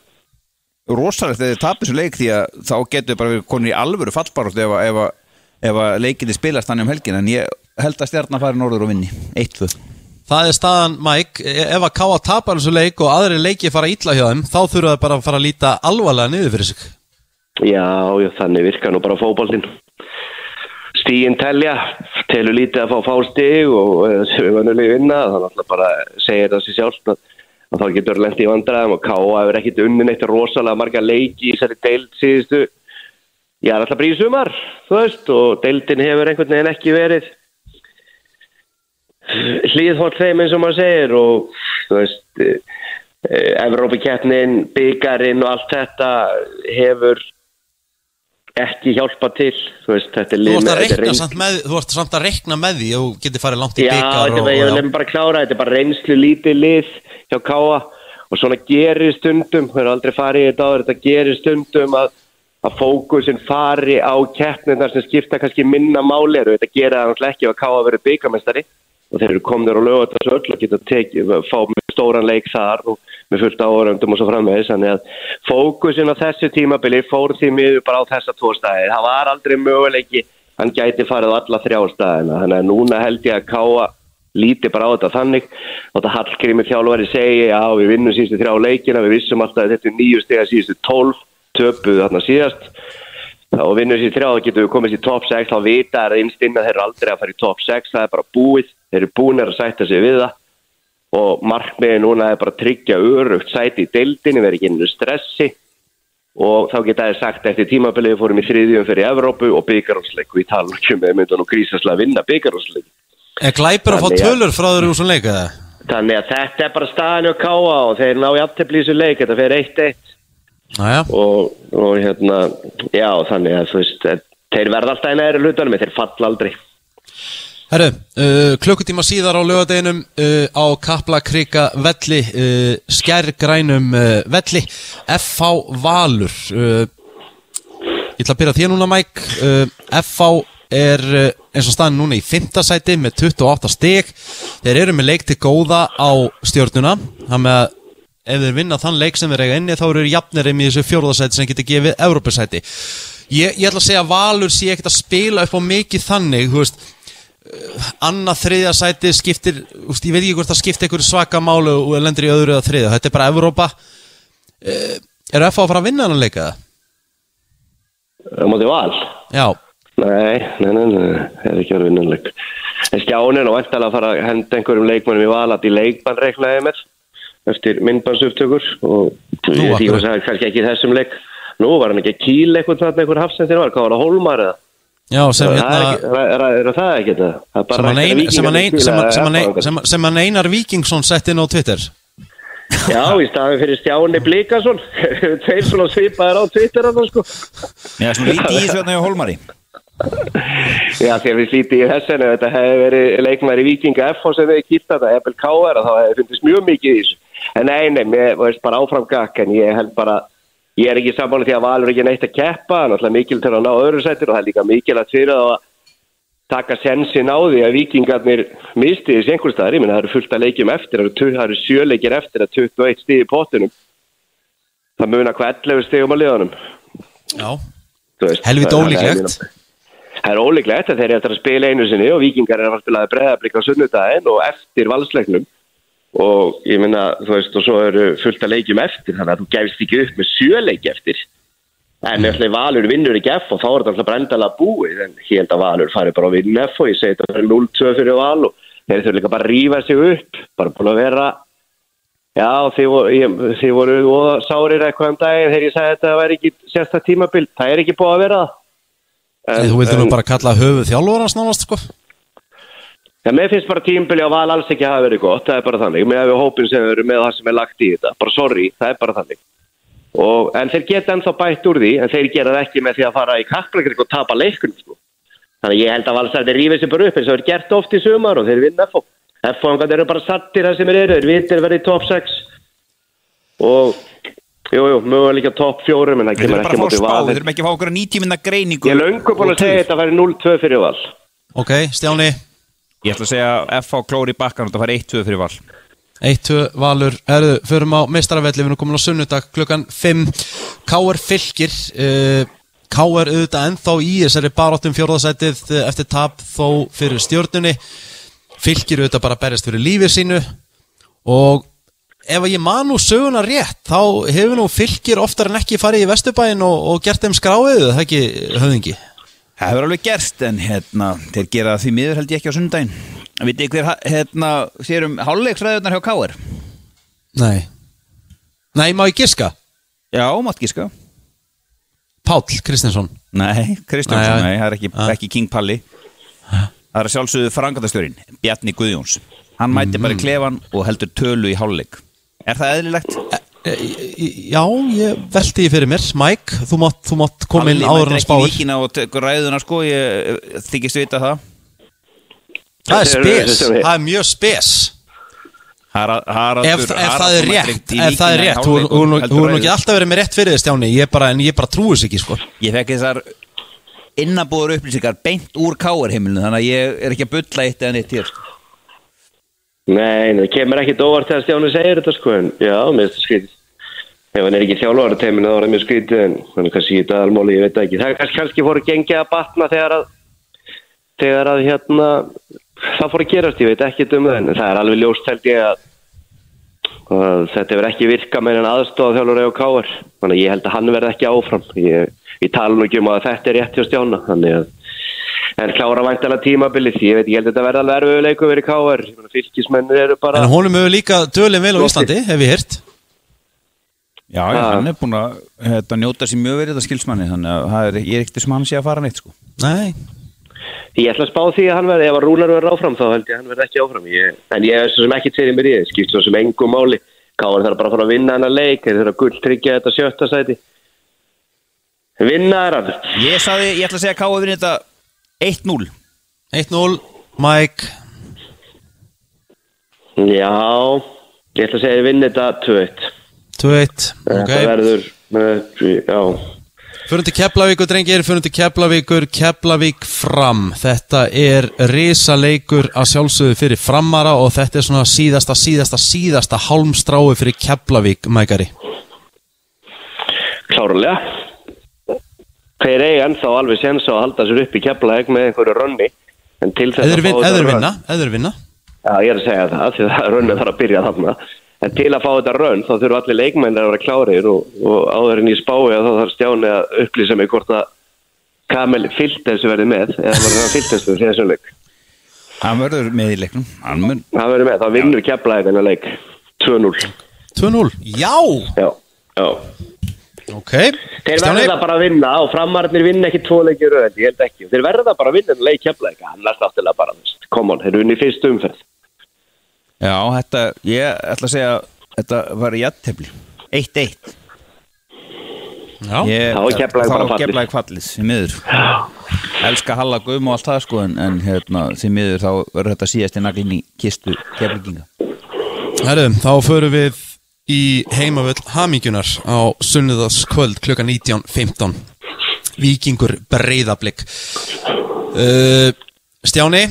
rosalegt þegar þið tapir þessu leik því að þá getur bara verið konur í alvöru fallbarátt ef, að- ef, að- ef að leikinni spilast þannig um helgin en ég held að stjarnar fari norður og vinni. 1-2 Það er staðan, Mike. E- Ef að Káa tapar þessu leik og aðri leiki fara illa hjá þeim Þá þurfa það bara að fara að líta alvarlega niður fyrir sig. Já, já, þannig virkar nú bara fókbóltinn. Stíin telja, telur lítið að fá fástig og eh, sem við vannulegi vinna, þannig að bara segir það sér sjálf að þá getur lent í vandræðum og K.A. hefur ekkit unnin eitt rosalega marga leiki í þessari deild síðustu. Já, alltaf bríð sumar, þú veist, og deildin hefur einhvern veginn ekki verið hlýðhótt þeim eins og maður segir og þú veist Evrópikeppnin, byggarinn og allt þetta hefur ekki hjálpa til þú veist, þetta er lið með Þú ert samt að reikna með því og getur farið langt í Já, byggar er, ég vil bara klára þetta er bara reynslu lítið lið hjá Káa og svona gerir stundum við erum aldrei farið í þetta áður þetta gerir stundum að, að fókusin fari á keppnirnar sem skipta kannski minna máli þetta gera það náttúrulega ekki að Káa verið byggamestari og þeir eru komnir og lögða þessu öll og geta tekið, fá með stóran leik þar og með fullt áhöröndum og svo framvegis. Þannig að fókusin á þessu tímabili fór því miður bara á þessa tvo staðir það var aldrei möguleiki hann gæti farið alla þrjá staðina. Þannig að núna held ég að Káa líti bara á þetta þannig. Og þetta Hallgrími þjálfari segi já við vinnum síðustu þrjá leikina við vissum alltaf að þetta er nýju stega síðustu tólf töpuð þarna síðast og vinnum síðustu þrjá getum við komist í top 6 þá vita er einst inn að þeir eru aldrei að fara í top 6 það er bara búið, þeir eru búinir að sætta sig við það. Og markmiði núna er bara að tryggja örugt sæti í deildinni, verið ekki innu stressi. Og þá geta ég sagt eftir tímabilið fórum í þriðjum fyrir Evrópu og byggarúsleik og ég tala ekki um að mynda nú grísaslega að vinna byggarúsleik Er glæpur að fá að- tölur frá þeir úr svona leik eða? Þannig að þetta er bara staðan og káa og þeir ná í þessu leik, þetta fer 1-1 Næja, og, og hérna, já þannig að þú veist, þeir verða alltaf í næri hlutunum, þeir falla aldrei. herru, uh, klukkutíma síðar á lögadeginum uh, á Kaplakrika velli uh, skærgrænum uh, velli FH Valur uh, Ég ætla að byrja þér núna Mike uh, FH er eins og staðin núna í fymtasæti með 28 stig þeir eru með leik til góða á stjórnuna það með að ef þeir vinna þann leik sem þeir eiga inni þá eru þeir jafnir í þessu fjórðasæti sem getur gefið Európusæti ég, ég ætla að segja að Valur sé ekkert að spila upp á mikið þannig þú veist uh, annað þriðja sæti skiptir úst, ég veit ekki hvort það skiptir einhverju svaka málu og lendir í öðru eða þriðja, þetta er bara Evrópa. Uh, er FH að fara að vinna hann að leika það? á móti val? Já, Nei, nei, nei, nei, það er ekki verið vinnanleik. En stjánin og vantalega að fara að henda einhverjum leikmannum í valat í leikmann reiknaði með eftir myndbansuptökur og Nú, því að kannski ekki í þessum leik. Nú var hann ekki að kýla eitthvað þarna einhver hafsendir var, hvað var það, Hólmar eða? já sem Það er, hérna ekki, er, er, er það ekki þetta? Það er bara sem hann, Einar Víkingsson sett inn á Twitter Já, í staðin fyrir Stjáni Blíkason Tveir svona svipaðir á Twitter að sko. Já, svona lítið í þessu hérna hjá Hólmari Já, þegar við slítið í þessan ef þetta hefði verið leikmæri Víkinga F sem við kýrt þetta, Ebel K.R. þá hefði fundist mjög mikið í þessu. En nei, nei, mér veist bara áfram gakk en ég held bara, ég er ekki sammála því að Valur er ekki neitt að keppa, náttúrulega mikil til að ná öðru sættir og það er líka mikil að fyrir það að taka sensin á því að Víkingarnir misti þessi einhver staðar, ég menn það eru fullt að leikjum eftir, það eru, eru sjöleikir eftir að 21 stíð í pottunum. Það muna hvað 11 stíðum á liðanum. Já, Það- ólíklegt. það er- er ólíklegt að þeir eru eftir að spila einu sinni og vikingar er að fara að spila breðablík á sunnudaginn og eftir valsleiknum og ég minna, þú veist, og svo eru fullt að leikjum eftir þannig að þú gefst ekki upp með sjöleik eftir. En ef þeir valur vinnur ekki F og þá er þetta alltaf brendalega búið en ég held að valur fari bara að vinna F og ég segi þetta er 0-2 fyrir val og þeir þurfa líka bara að rífa sig upp bara búin að vera Já, þið voru, ég, þið voru sárir eitthvað um daginn þegar ég sagði að þetta væri ekki sérsta tímabil, það er ekki búið að vera þú vildur nú bara kalla höfuð þjálfurans nánast sko Já, mér finnst bara tímbili á val alls ekki að hafa verið gott, það er bara þannig. Að við hópin sem erum með það sem er lagt í þetta. Bara sorry, það er bara þannig. Og, en þeir geta ennþá bætt úr því, en þeir gera það ekki með því að fara í kappleikrik og tapa leikun. Sko. Þannig að ég held að valsæði rífið sér bara upp eins og er gert oft í sumar og þeir vinna FO. FO eru bara sattir það sem þeir eru, þeir vitir verið í top 6. Og, jú, jú, mögulega top 4, menn það kemur ekki að spá, val. við þurfum ekki að fá okkur nýtíminna greiningu Ég er löngu búin að segja þetta að vera 0-2 fyrir val. Ok, Stjáni Ég ætla að segja FH klóri bakkan og það fær 1-2 fyrir val. 1-2 Valur, herðu, förum á meistaravelli, við erum komin á sunnudag klukkan 5 K.R. fylgir uh, K.R. auðvitað ennþá í þessari baráttum fjórðasætið uh, eftir tap þó fyrir stjórnunni fylgir auðvitað bara berjast fyrir lífið sínu. Og ef ég man nú söguna rétt þá hefur nú fylgir oftar en ekki farið í Vesturbæin og, og gert þeim skráið, það ekki höfðingi Það hefur alveg gerst en hérna, þeir gera því miður held ég ekki á sundaginn Vitið hver hérna, sér um hálfleiksræðunar hjá K.R. Nei Nei, má ég giska? Já, mátt gíska Páll Kristinsson Nei, Kristjánsson, Nei, það er ekki, Ah. ekki King Palli Það er sjálfsögðu frangandastjórin Bjarni Guðjóns Hann mæti bara Mm. í klefan og heldur tölu í hálfleik Er það eðlilegt? E, Já, ég velti því fyrir mér Mike, þú mátt, þú mátt koma inn áður en mætir að ekki spáir líkina og ræðuna sko Ég eh, þykist vita það Það er er- spes, er- það er mjög spes Ef, það er rétt, ef það er rétt Þú er nú ekki alltaf verið með rétt fyrir þið Stjáni Ég bara, en ég bara trúi þess ekki sko Ég fekk þessar innabúður upplýsingar beint úr K.R. heimilinu þannig að ég er ekki að bulla eitt eða neitt hér sko. Nei, það kemur ekkit óvart þegar Stjáni segir þetta sko, en já, mér finnst það skrítið. Ef hann er ekki þjálfara teiminu þá er það mjög skrítið, en hann kannski í þetta almóli, ég veit ekki. Það kannski, kannski fór að gengja að batna þegar að, þegar að hérna, það fór að gerast, ég veit ekki um það, en það er alveg ljóst held ég að, að þetta verður ekki virka með en aðstofa þjálfara og káar. Þannig að ég held að hann verði ekki áfram. Ég, ég tala nú ekki um að þetta er rétt hjá Stjána, þannig að En klára væntalega tímabilið, ég veit, ég held að þetta verða alveg erfiðu leiku verið káar. Fylkismennir eru bara... En honum hefur líka dölinn vel á. Íslandi, hef ég hýrt Já, Ha. hann er búin að hérna, njóta sér mjög verið þetta skilsmanni þannig að er, ég er ekkert sem hann sé að fara neitt sko. Nei, Ég ætla að spá því að hann verði, ef að Rúnar verður áfram þá held ég að hann verði ekki áfram. Ég, en ég er svo sem ekki til í mér í þið, skipt svo sem engum máli. Káar þarf bara að fara að vinna hennar leik, þeir þurfa að gull tryggja þetta sjötta sæti. Vinna er hann. Ég saði, ég ætla að segja að K.R. vinni þetta 1-0 1-0 Mike Já, ég ætla að segja að ég vinna þetta 2-1. 2-1 Þetta Ok, verður, með, já, Fyrir til Keflavíkur, drengir, fyrir til Keflavíkur, Keflavík fram. Þetta er risaleikur að sjálfsögðu fyrir framara og þetta er svona síðasta, síðasta, síðasta hálmstrái fyrir Keflavík, mækari. Klárlega. Þeir eiga ennþá alveg séns á að halda sér upp í keflaðeg með einhverju rönni. En til þess Eður að þetta vinna, eður vinna. Já, ég er að segja það, því að rönni þarf að byrja þarna. En til að fá þetta rönn þá þurfa allir leikmennir að vera klárir og, og áður en ég spái að þá þarf Stjáni að upplýsa mig hvort að Kamil Filtens verði með eða var það Filtens fyrir þessum leik. Hann verður með í leiknum Hann mun Það verður með, þá vinnur keflaðeg þennan leik 2-0. 2-0. Já! Já, já. Ok. Þeir verða bara að vinna og framarnir vinna ekki tvo leikir röð, ég held ekki. Þeir verða bara að vinna en leik keflaðeg, annars náttúrulega bara, come on, þeir eru unni í fyrstu umferð. Já, þetta, ég ætla að segja Þetta var jættefli 1-1 Já. Ég- Þá. Keflavík fallið, því miður Elska Halla Guðm og allt það sko En, en hérna, því miður þá verður þetta síðast í naglinn í kistu keflinginga Herru, þá förum við í heimavöld Hamíkjunar á sunnudaskvöld kl. 19.15 Vikingur breyðablik uh, Stjáni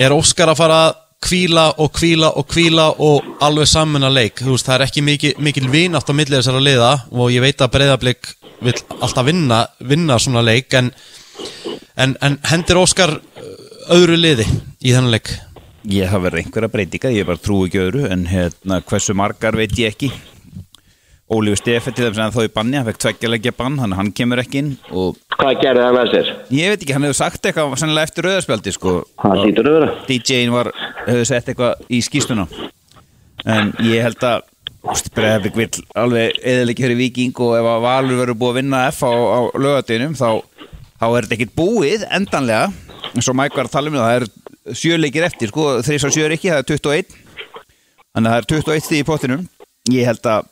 er Óskar að fara að kvíla og kvíla og kvíla og alveg saman að leik, þú veist það er ekki mikil, mikil vinátt á millið þessara liða og ég veit að breyðablik vil alltaf vinna, vinna svona leik en, en, en hendir Óskar uh, öðru liði í þennan leik? Ég hafa verið einhverja breytingar, ég bara trú ekki öðru En hérna, hversu margar veit ég ekki Ólífur þess að þá í banni Hann fekk tveggjalegja bann, að hann kemur ekki inn Og Hvað gerði það með sér? ég veit ekki, hann hefur sagt eitthvað Sannlega eftir rauðarspjaldi sko Það lítur að vera. DJ-in hefur sett eitthvað í skýstuna en ég held að Breðabrik vill alveg eðalegi fyrir Viking og ef að Valur verður búið að vinna F á, á lögadeinum þá, þá er þetta ekkit búið endanlega eins og Mike var að tala um það, það er sjöleikir eftir sko, þrís og sjö er ekki, það er 21 þannig að það er 21 stíð í pottinum. Ég held að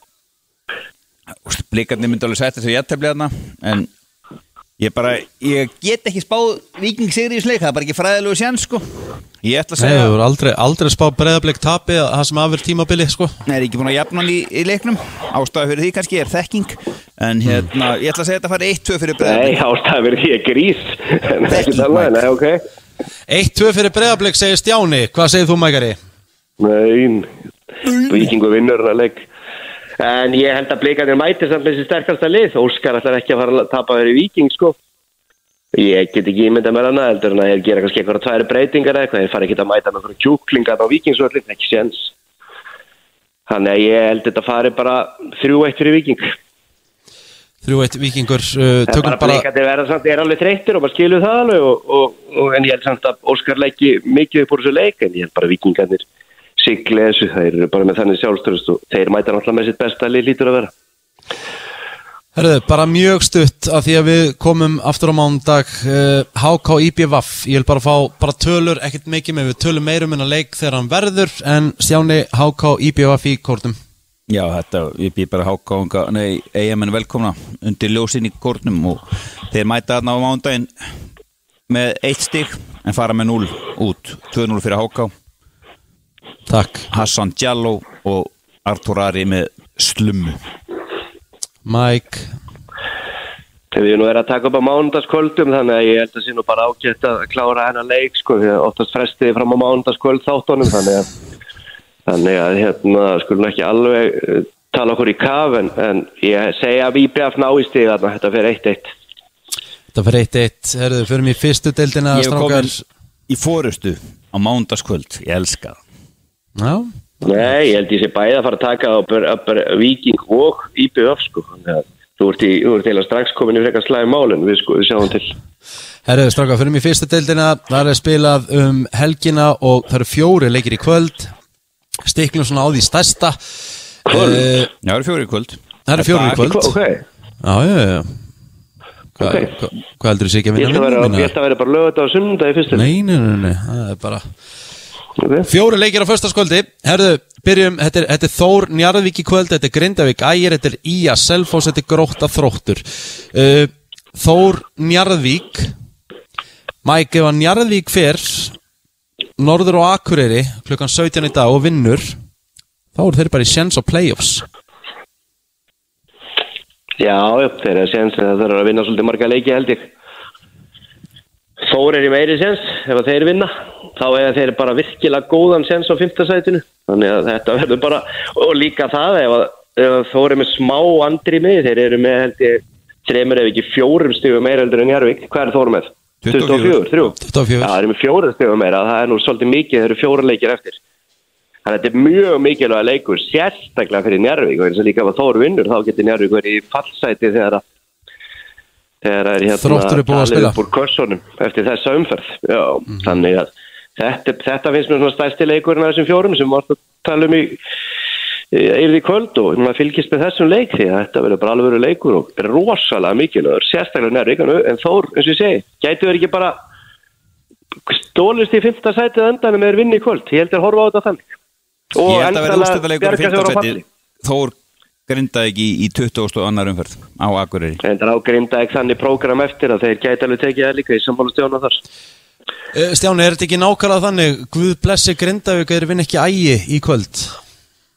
blikarnir myndi alveg setja þessu jættefli þarna en ég bara, ég get ekki spáð Viking sigri í sleik, það er bara ekki fræðilegu sjans sko. Ég ætla að Nei, segja þú voru aldrei, aldrei spá breyðablík tapi að það sem afur tímabili, sko. Nei, er ekki búin að jafna hann í, í leiknum? Ástæða fyrir því kannski er þekking En hérna, ég ætla að segja þetta að fara 1-2 fyrir Nei, Breiðablik ástæði verið því að grís. En ekki Þekking, nei, ok. 1-2 fyrir breyðablík, segir Stjáni. Hvað segir þú, Mækari? Nei, vikingu vinnur að leik. En ég held að blikarnir mæti samt með þessi sterkasta lið. Óskar ætlar ekki að fara að tapa verið viking, sko. Ég get ekki ímynda með hana heldur en að ég gera kannski eitthvað tværi breytingar eða eitthvað. Ég fara ekki að mæta með eitthvað kjúklingar á vikingsvöldin, ekki séns. Þannig að ég held þetta fari bara 3-1 fyrir viking. 3-1 vikingur, uh, er tökum bara bara... blikarnir verða samt, er alveg þreyttir og maður skilur það alveg og, og, og, en ég held samt að Óskar leiki mikið upp úr þessu leik en ég held bara vikingarnir sigli þessu, þeir eru bara með þannig sjálfstöðust og þeir mæta náttúrulega með sitt besta lítur að vera. Herðu, bara mjög stutt að því að við komum aftur á mándag uh, HK IBVF, ég vil bara fá bara tölur, ekkert mikið með við tölum meirum en að leik þegar hann verður en Stjáni HK IBVF í kórnum Já, þetta, ég býð bara hákáunga Nei, eigamenn velkomna. Undir ljósinn í kórnum og þeir mæta þarna á mándaginn með eitt stig en fara með 0 út. 2-0 fyrir háká. Takk. Hassan Djallo og Artur Ari með slummu. Mike. Þegar við erum nú verið að taka upp á mánudagskvöldum þannig að ég held að sé nú bara ágætt að klára hennar leik sko, því að oftast frestiði fram á mánudagskvöld þáttunum þannig að, þannig að hérna skulum ekki alveg uh, tala okkur í kaf en, en ég segja að IBF ná í þarna, þetta fyrir 1-1 Þetta fyrir 1-1, herðu, fyrir mér fyrstu deildina Ég hef strákar. komin í fórustu á mándaskvöld, ég elska það. Já, Nei, ég held ég sé bæði að fara að taka á ber, Viking og IBF sko. Þannig að Þú ert, í, þú ert eiginlega strax komin í frekar slæði málun við, sko, við sjáum til. Herðu, strákar, fyrir mér fyrstu deildina. Það er spilað um helgina og það eru fjóri leikir í kvöld stiklum svona á því stærsta. Kvöld? uh, Já, það eru fjóri í kvöld. Það eru fjórir í kvöld. Ok, Já, já, já. Hva, Ok. hva, Hvað heldur þú sé ekki að vinna ég ætla að vera bara lögut á sunnundagi fyrst Nei, nei, nei, nei, það er bara okay. Fjóri leikir á föstaskvöldi Herðu, byrjum, þetta er, þetta er Þór Njarðvík í kvöld Þetta er Grindavík Ægir, þetta er Ía Selfoss, þetta er Grótta Þróttur. Uh, Þór Njarðvík. Mike, ef að Njarðvík fer Norður og Akureyri klukkan 17 í dag og vinnur þá eru þeir bara í sjens á playoffs Já, já, þeir eru séns að þeir eru að vinna svolítið marga leiki held ég. Þór er í meiri séns ef þeir vinna. Þá er þeir bara virkilega góðan séns á fymtasætinu. Þannig að þetta verður bara, og líka það ef ef Þór er með smá andri með, þeir eru með held ég þreymur ef ekki fjórum stigum meira heldur en Jarvík. Hvað er Þór með? 24, 3. 24. Já, það eru með fjórum stigum meira, það er nú svolítið mikið, þeir eru fjóra leikir eftir. Þannig að þetta er mjög mikilvæg leikur, sérstaklega fyrir Njarvík og eins og líka ef að Þór vinnur þá getur Njarvík verið í fallsæti þegar að þegar það er hérna er að kössunum eftir þessa umferð. Já, þannig að þetta, þetta finnst mér svona stærsti leikurinn af þessum fjórum sem varst að tala um í því kvöld og maður fylgist með þessum leik því að þetta verður bara alveg leikur og er rosalega mikilvægur, sérstaklega Njarvík en Þór, eins og ég segi, gætu verið ekki bara stólist í fymta sætið endanum með vinni í kvöld, ég held að horfa á þetta þannig og Ég held að vera úrstæðarleikur í bjarga sér á 15 falli. seti Þór grindaði ekki í 20. og annar umferð á Akureyri En það er ágrinda ekki þannig prógram eftir að þeir gæti alveg tekið það líka í sammálu stjóna þar. Eh, Stjáni, er þetta ekki nákvæmlega þannig Guð blessi Grindavík eða vinn ekki ægi í kvöld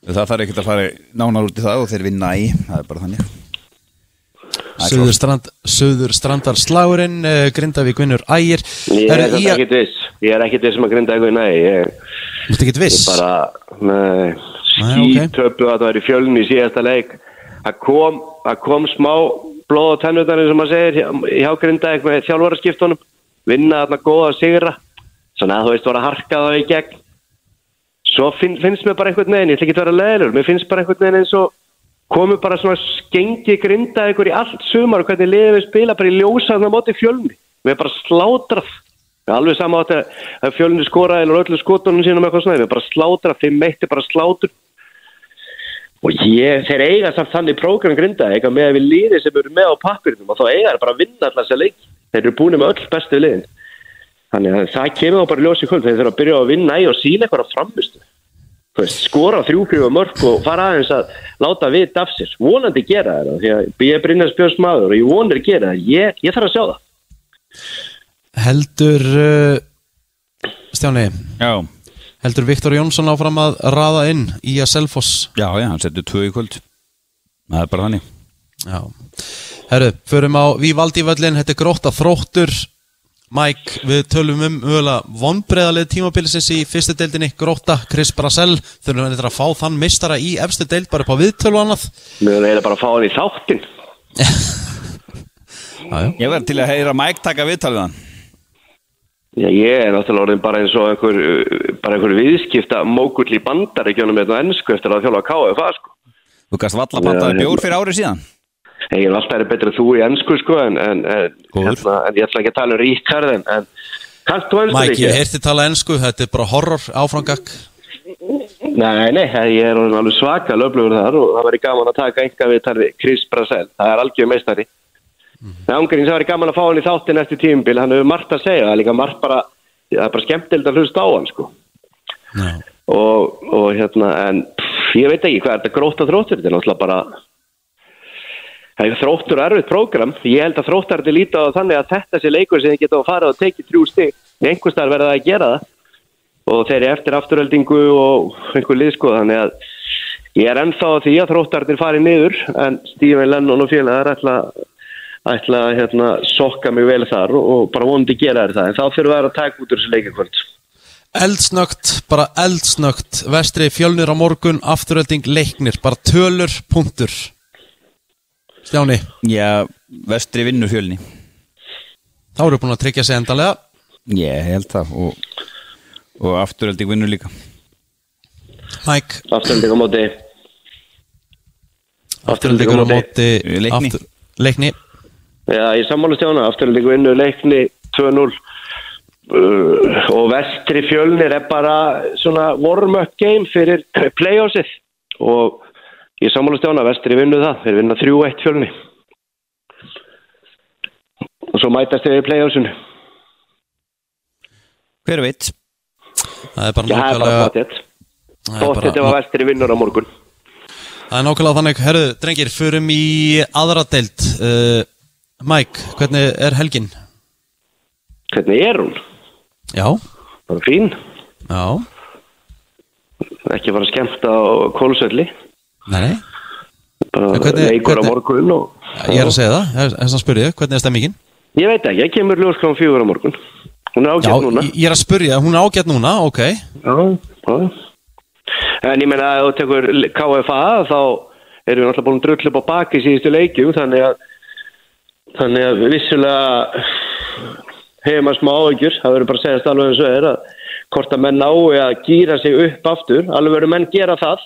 Það þarf ekkert að fara nánar út í það og þeir vinna í það er bara þannig er Suður, strand, Suður strandar slagurinn uh, Grindavík vinnur ægir Ég er að- ekkit viss. Ég er ekkit viss um að grinda eitthvað, nei. Ég, Þú ert ekki ég viss bara, Nei, ok. skítöpu að það var í fjölni í síðasta leik. Það kom, það kom smá blóð á tennutanum sem maður segir hjá, hjá grinda eitthvað með þjálfaraskiptunum. Vinna þarna góða sigra. Svona að þú veist, var að harka það í gegn. Svo finn, finnst mér bara einhvern veginn, ég ætla ekki að vera leðilur, mér finnst bara einhvern veginn eins og komu bara svona skengi grinda ykkur í allt sumar og hvernig liðið við spila bara í ljósaðna móti fjölni. Við erum bara slátrað. Við erum alveg sama átt að að fjölni skoraði eller öllu skotunum sínum eitthvað svona. Við erum bara slátrað, þeim meitti bara slátur. Og ég, þeir eiga samt þannig prógram grinda, eitthvað með að við liðið sem eru með á pappirnum og þá eiga þeir bara að vinna alltaf þessa leik. Þeir eru búin með öll bestu liðin. Þannig að það kemur þá bara í ljós í kvöld þegar þeir þurfa að byrja að vinna í og síla eitthvað á framistu. Þú veist, skora þrjú fjóða mörg og fara aðeins að láta vita af sér. Vonandi gera það því að ég er Brynjar Björns maður og ég vonir gera það. Ég, ég þarf að sjá það. Heldur uh, Stjáni Já, Heldur Viktor Jónsson áfram að raða inn í að Selfoss já, já, hann setur tvö í kvöld Það er bara þannig Já Herru, förum á Vívaldi völlin Þetta er grótta þróttur Mike, við tölum um mögulega vonbreiðalið tímabilisins í fyrstu deildinni. Grótta, Chris Brassell þurfum við að fá þann mistara í efstu deild bara upp á viðtölu annað? Mér er eiginlega bara að fá hann í þáttinn. Já, já. Ég verð til að heyra Mike taka viðtalið hann. Já, ég er náttúrulega orðin bara eins og einhver, uh, bara einhver viðskipta mókull í bandaríkjónum með þetta ennsku eftir að þjóla að káa það, sko. Þú gast valla pantaði Já, bjór fyrir árið síðan Ég er alltaf betur en þú í ennsku, sko, en, en, en, hérna, en ég ætla ekki að tala um Ríkard, en, en kannst þú ennsku Mike, ég heyrti tala ennsku, þetta er bara horror áframgak Nei, nei, ég er alveg svaka löflugur þar og það væri gaman að taka einhver við tarfi Chris Brassell, það er algjör meistari. Það ángurinn sem væri gaman að fá hann í þáttin eftir tímubil, hann hefur margt að segja það er líka margt bara, það er bara skemmtild að hlusta á hann sko. Og, og hérna, en pff, ég veit ekki hvað er þetta gróta þróttur, þetta er náttúrulega bara það er þróttur og erfitt prógram, ég held að þróttar þetta líta á þannig að þetta sé leikur sem þið geta að fara og tekið þrjú stig, einhvers staðar verða það að gera það. Og þeir eru eftir afturöldingu og einhver liðskoð þannig að ég er ennþá á því að þróttarnir fari niður en Stífin Lennon og félagar ætla, ætla að hérna, sokka mig vel þar og, bara vonandi gera það. En þá fyrir við að taka út úr þessu leikakvöld. Eldsnögt, bara eldsnögt Vestri fjölnir á morgun, afturölding leiknir, bara tölur, punktur Stjáni? Já, vestri vinnur fjölni Þá eru búin að tryggja sig endalega Ég held það og, og afturölding vinnur líka. Mike, afturölding á móti. Afturöldingur á móti. Leikni. aftur, Leikni? Já, ég sammála stjána, afturöldingu vinnu leikni 2-0 uh, og vestri fjölnir er bara svona warm-up game fyrir playoffsið. Og ég sammála stjána, vestri vinnu það þeir vinna 3-1 fjölni. Og svo mætast þeir í playoffsinu. Hver veit? Það er bara bara nákvæmlega ef bara- að vestri vinnur á morgun. Það er nákvæmlega þannig, herru, drengir, förum í aðra deild. Uh, Mike, hvernig er helgin? hvernig er hún? Já, bara fín, já, ekki fara að skemmta á kólusölli nei, bara leikur á morgun og Ég er að segja það, þess að spyrja, hvernig er stemmingin? Ég veit ekki, ég kemur ljósklán fjögur á morgun. Hún er ágætt núna. ég er að spyrja, hún er ágætt núna, ok. Já, já. En ég meina að þú tekur KFA þá erum við náttúrulega búin drull upp á baki síðustu leikjum þannig að þannig að vissulega hefur maður smá áhyggjur. Það verður bara að segja alveg eins og er að hvort að menn nái að gýra sig upp aftur. Alveg verður menn gera það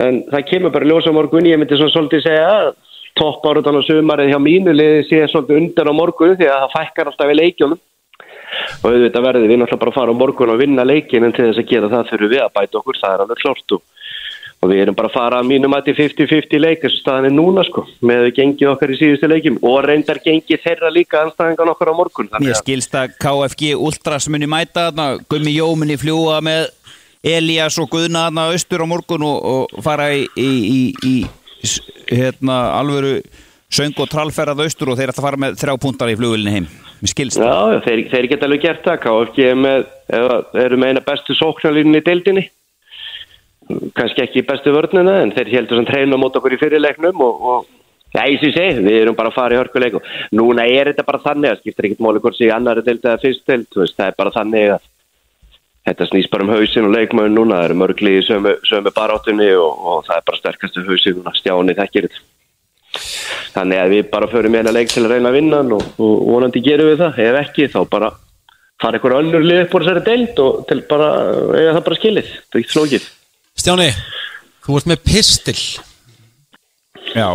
en það kemur bara ljósa morgun ég myndi svona svolítið segja að topp árutan á sumarið hjá mínu liði sé svolítið undan á morgun því að það fækkar alltaf í leikjunum. Og auðvitað verði við náttúrulega bara að fara á morgun og vinna leikin en til þess að gera það þurfum við að bæta okkur, það er alveg klart og, og við erum bara að fara að mínum að til 50-50 leik þessu staðan er núna sko með gengið okkar í síðustu leikim og reyndar gengið þeirra líka anstæðingan okkar á morgun Mér þannig að skilst að KFG Ultras muni mæta þarna, Gummi Jó muni fljúa með Elías og Guðna þarna austur á morgun og, og fara í, í, í, í hérna, alvöru söng og trallferðað austur og þeir ætla að fara með þrjá púntar í flugvölinni heim. Já, þeir, þeir geta alveg gert það. KFG er með, eða, eru með eina bestu sóknarlínni í deildinni. Kannski ekki bestu vörnina en þeir heldur sem treyna mót okkur í fyrirleiknum og, og já, ég sé segi, við erum bara að fara í hörkuleik og núna er þetta bara þannig að skiptir ekkit máli hvort sé í annari deild eða fyrst veist, það er bara þannig að þetta snýst bara um hausin og leikmöðun núna, það eru mörgli í sömu, sömu baráttunni og, og það er bara sterkastu hausin núna, stjáni þekkir þetta. Þannig að við bara förum í eina leik til að reyna að vinna og, og vonandi gerum við það, ef ekki þá bara fara einhver önnur lið upp úr þessari deild og til bara, eiga það bara skilið. Það er ekki flókið. Stjáni, þú ert með pistil. Já.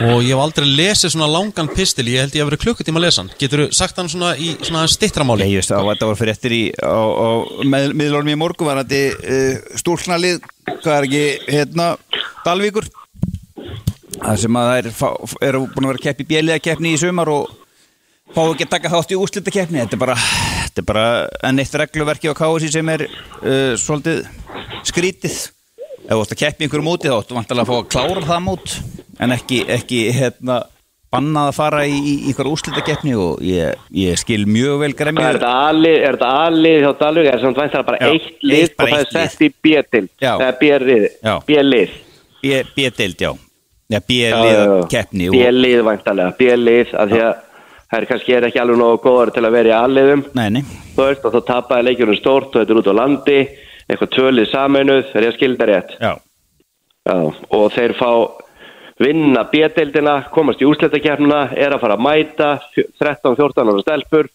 Og ég hef aldrei lesið svona langan pistil ég held ég að vera klukkutíma að lesa hann. Getur þú sagt hann svona í svona stittраmáli? Nei, ég veist að þetta var fyrir eftir í með, miðlunum í morgun var þetta uh, stúlknalið, hvað er ekki hérna, Dalvíkur. Það sem að þær fá- eru búin að vera að keppi í bjeliða keppni í sumar og fá ekki að taka þátt í úslita keppni þetta er bara, þetta er bara enn eitt regluverki á KSI sem er uh, svolítið skrítið. Ef þú ætti að keppi einhverju móti þá áttu vantilega að fá að klára það mót en ekki, ekki hérna bannað að fara í, í, í einhverju úslita keppni og ég, ég skil mjög vel gremja Er þetta alið hjá Dalvik er samt vænt það bara Já, eitt lið eitt- og bara það er eitt sett í það er B-lið. B-lið. Já. Já, B-lið væntalega, B-lið af því að það er kannski er ekki alveg nógu góður til að vera í veist og þá tapaði leikjunum stórt og þetta er út á landi. Eitthvað tvölið sameinuð er ég að skilda rétt? Já. Já, og þeir fá vinna B-deildina, komast í úsletakefnuna er að fara að mæta 13-14 ára stelpur.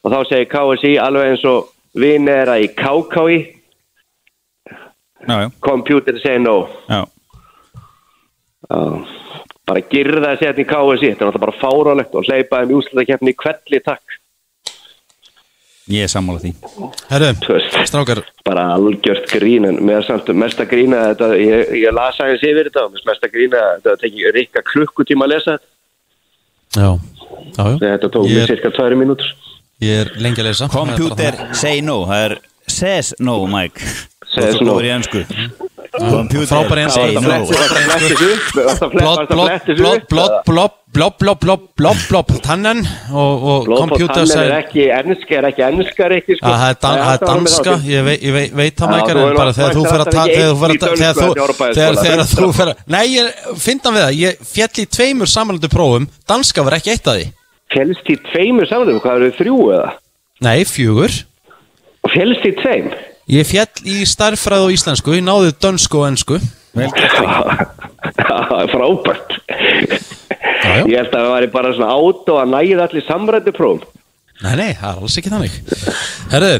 Og þá segir KSI alveg eins og vini er að í KKI computer say no. Já. Já, bara girða að setja í KSI þetta er náttúrulega bara fárálegt og í úsletakefni í kvelli takk Ég er sammála því. Herru, strákar. bara algjört grín en með samt mesta grína þetta, ég, ég las aðeins yfir þetta og mesta grína þetta tekið rikka klukkutíma að lesa. Þetta Já, já, já. Þetta tók mér er, cirka tværi mínútur. Ég er lengi að lesa. Computer say no, það er says no, Mike. Says no. góður í ennsku Frábæri blott, blott, blott, blott, blott, tannen og, tannen er ekki ennska, er ekki ennskar ekki sko. að það er er danska, ég veit, ég veit, veit það mækar en bara þegar þú fer að þegar þú fer að þegar þú fer að nei, ég finn það við það, ég fjall í tveimur samanlöndu prófum, danska var ekki eitt af því. Félst í tveimur samanum, hvað eru þrjú eða? nei, fjögur. Félst í tveim? Ég fjall í starffræð og íslensku, ég náði dönsku og Mike. Það er frábært Já, já. Ég held að það væri bara svona át og að næða allir samrættu prófum nei, nei, það er alls ekki þannig herru,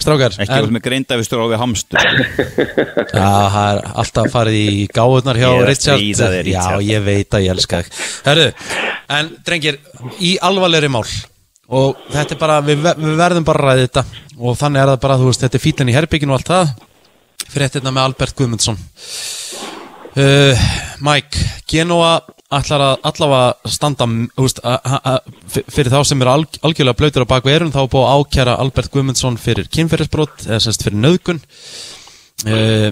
strákar Ekki verið með greindafistur á við hamstur Já, það er alltaf farið í gáðunar hjá Ég er að Richard. stríða þér, Richard. Já, ég veit að ég elska þig. Herru, en drengir, í alvarlegri mál og þetta er bara, við, við verðum bara að ræða þetta. Og þannig er það bara, þú veist, þetta er fílinn í herbygginu og allt það. Fyrir þetta með Albert Guðmundsson. Uh, Mike, Genoa ætlar að allavega standa veist, a, a, a, fyrir þá sem eru alg, algjörlega blöytur á baku erun þá er búið að ákjæra Albert Guðmundsson fyrir kynferðisbrot eða semst fyrir nöðgun uh,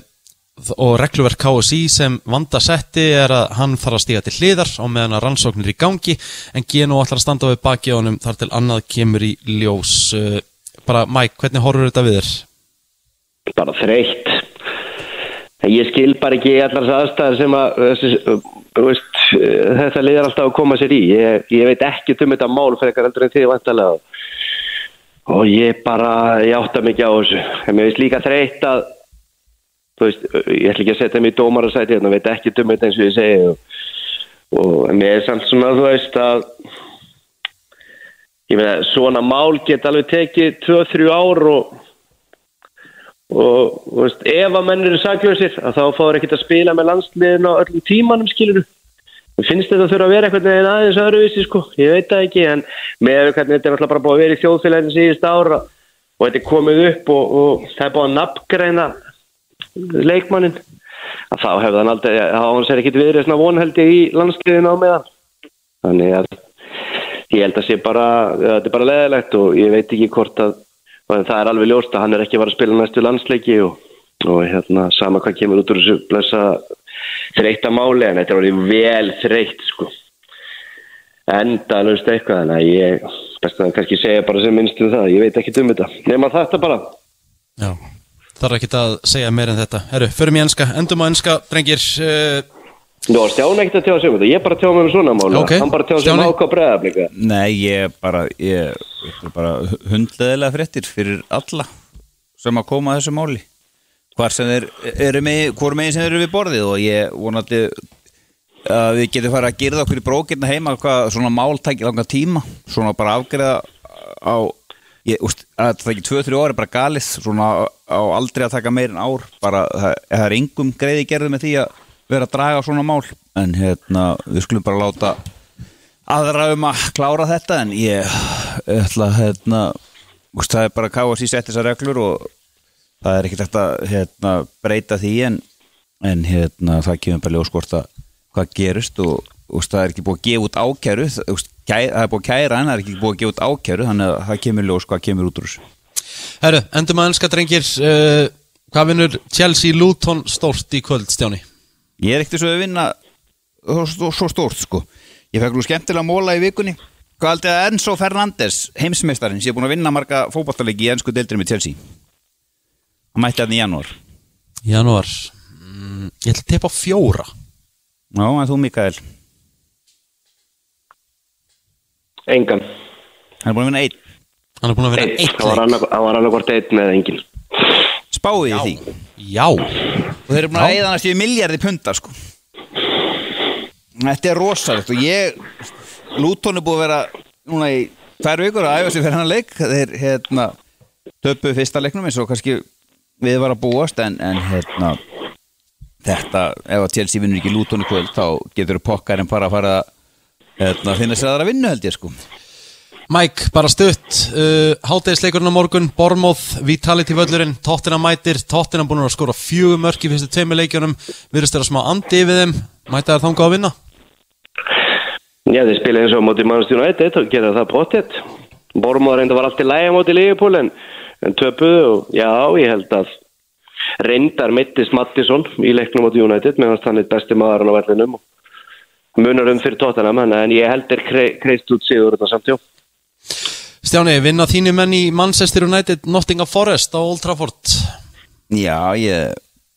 og regluverk KSI sem vanda setti er að hann þarf að stíga til hliðar á meðan að rannsóknir í gangi en Geno ætlar að standa við baki á honum þar til annað kemur í ljós uh, bara Mike, hvernig horfur þetta við þér? Bara þreytt ég skil bara ekki allar þess aðstæðar sem að uh, þú veist, þetta liðar alltaf að koma sér í. Ég, ég veit ekki um þetta mál fyrir eitthvað heldur en þið vantarlega. Og ég bara, ég átta mikið á þessu. En mér veist líka þreytt að, þú veist, ég ætla ekki að setja mig í dómarasæti, en ég veit ekki um þetta eins og ég segi. Og, og en mér er samt svona, þú veist, að, ég veit að svona mál geta alveg tekið 2-3 ár og og þú veist, ef að menn eru saklausir að þá fáður ekkert að spila með landsliðin á öllum tímanum skiluru finnst þetta að þurfa að vera eitthvað en aðeins öðruvísi sko, ég veit það ekki en með hvernig þetta er alltaf bara búið að vera í þjóðfélaginu síðust ára og þetta er komið upp og, og það er búið að nafngreina leikmannin að þá hefði hann aldrei, þá hans er ekkit viðrið svona vonhaldi í landsliðinu á meðan. Þannig að ég held að sé bara, þetta er bara leðilegt og ég veit ekki hvort að það er alveg ljóst að hann er ekki var að spila næstu landsleiki og, og hérna sama hvað kemur út úr þessu blessa þreytta máli en þetta er verið vel þreytt sko. Enda lögst eitthvað þannig að ég best að kannski segja bara sem minnst um það, ég veit ekki um þetta. Nema þetta bara. Já, þarf ekki að segja meir en þetta. Herru, förum í enska, endum á enska, drengir uh, Nú, Stján ekkert að tjóða sig um þetta, ég bara tjóða mig um svona máli Ok, hann bara tjóða sig um Stjáni. ákvað breðaflika Nei, ég bara, ég, ég er bara hundleðilega fréttir fyrir alla sem að koma að þessu máli. Hvar sem þeir eru með, hvor megin sem þeir eru við borðið og ég vonandi að við getum farið að gerða okkur í brókirna heima hvað svona mál tækir langa tíma, svona bara afgreða á, ég, úst, að það ekki 2-3 ári bara galið, svona á, á aldrei að taka meir en ár, bara það, það er engum greiði gerði með því að vera að draga svona mál, en hérna við skulum bara láta aðra um að klára þetta en ég ætla hérna úst, það er bara KSI sett þessar reglur og það er ekkert eftir að hérna, breyta því en, en hérna, það kemur bara ljóskort að hvað gerist og úst, það er ekki búið að gefa út ákæru úst, kæ, það er búið að kæra en það er ekki búið að gefa út ákæru þannig að það kemur ljós hvað kemur út úr þessu. Herru, endum á enska, drengir uh, Hvað vinnur Chelsea Luton stórt í kvöld, Stjáni? Ég er ekkert svo að vinna svo, svo stórt sko. Ég fekk nú skemmtilega móla í vikunni. Hvað aldrei að Enzo Fernandes, heimsmeistarinn sem er búin að vinna marga fótballtalegi í ennsku deildri með Chelsea? Hann mætti hann í janúar. Janúar. Mm, Ég ætla að teipa á fjóra. Já, en þú Mikael engan. Hann er búin að vinna einn. Hann er búin að vera Einn. eitt hann var annað- hann var annarkvort einn með engin Spáið í því? Já, Og þeir eru búin að eða næstu í miljardi punta sko. Þetta er rosalegt og ég Lúton er búið að vera núna í tvær vikur að æfa sig fyrir hennar leik. Þeir hérna töpu fyrsta leiknum eins og kannski við var að búast en, en hérna þetta, ef að Chelsea vinnur ekki Lúton í kvöld þá getur pokkar en bara að fara að hérna, finna sér aðra vinnu held ég sko. Mike, bara stutt. Uh, Hátegisleikurinn á morgun, Bormóð Vitality völlurinn, Tottenham mætir. Tottenham búin að skora fjögur mörk í fyrstu tveimur leikjunum. Virðist þeirra smá andi yfir þeim. Mæta þær þangað að vinna? Já, þeir spila eins og móti mannstjónu 1 og gera það pottet. Bormóður reynda var allt í lægi á móti Liverpool en, en töpuðu og já, ég held að reyndar mittist Mattisson í leiknum móti United meðan hann er besti maðurinn á vellinum. og munar um fyrir tóttanam en ég held er kreist út síður þetta samt, já. Stjáni, vinna þínu menn í Manchester United Nottingham Forest á Old Trafford? Já, ég,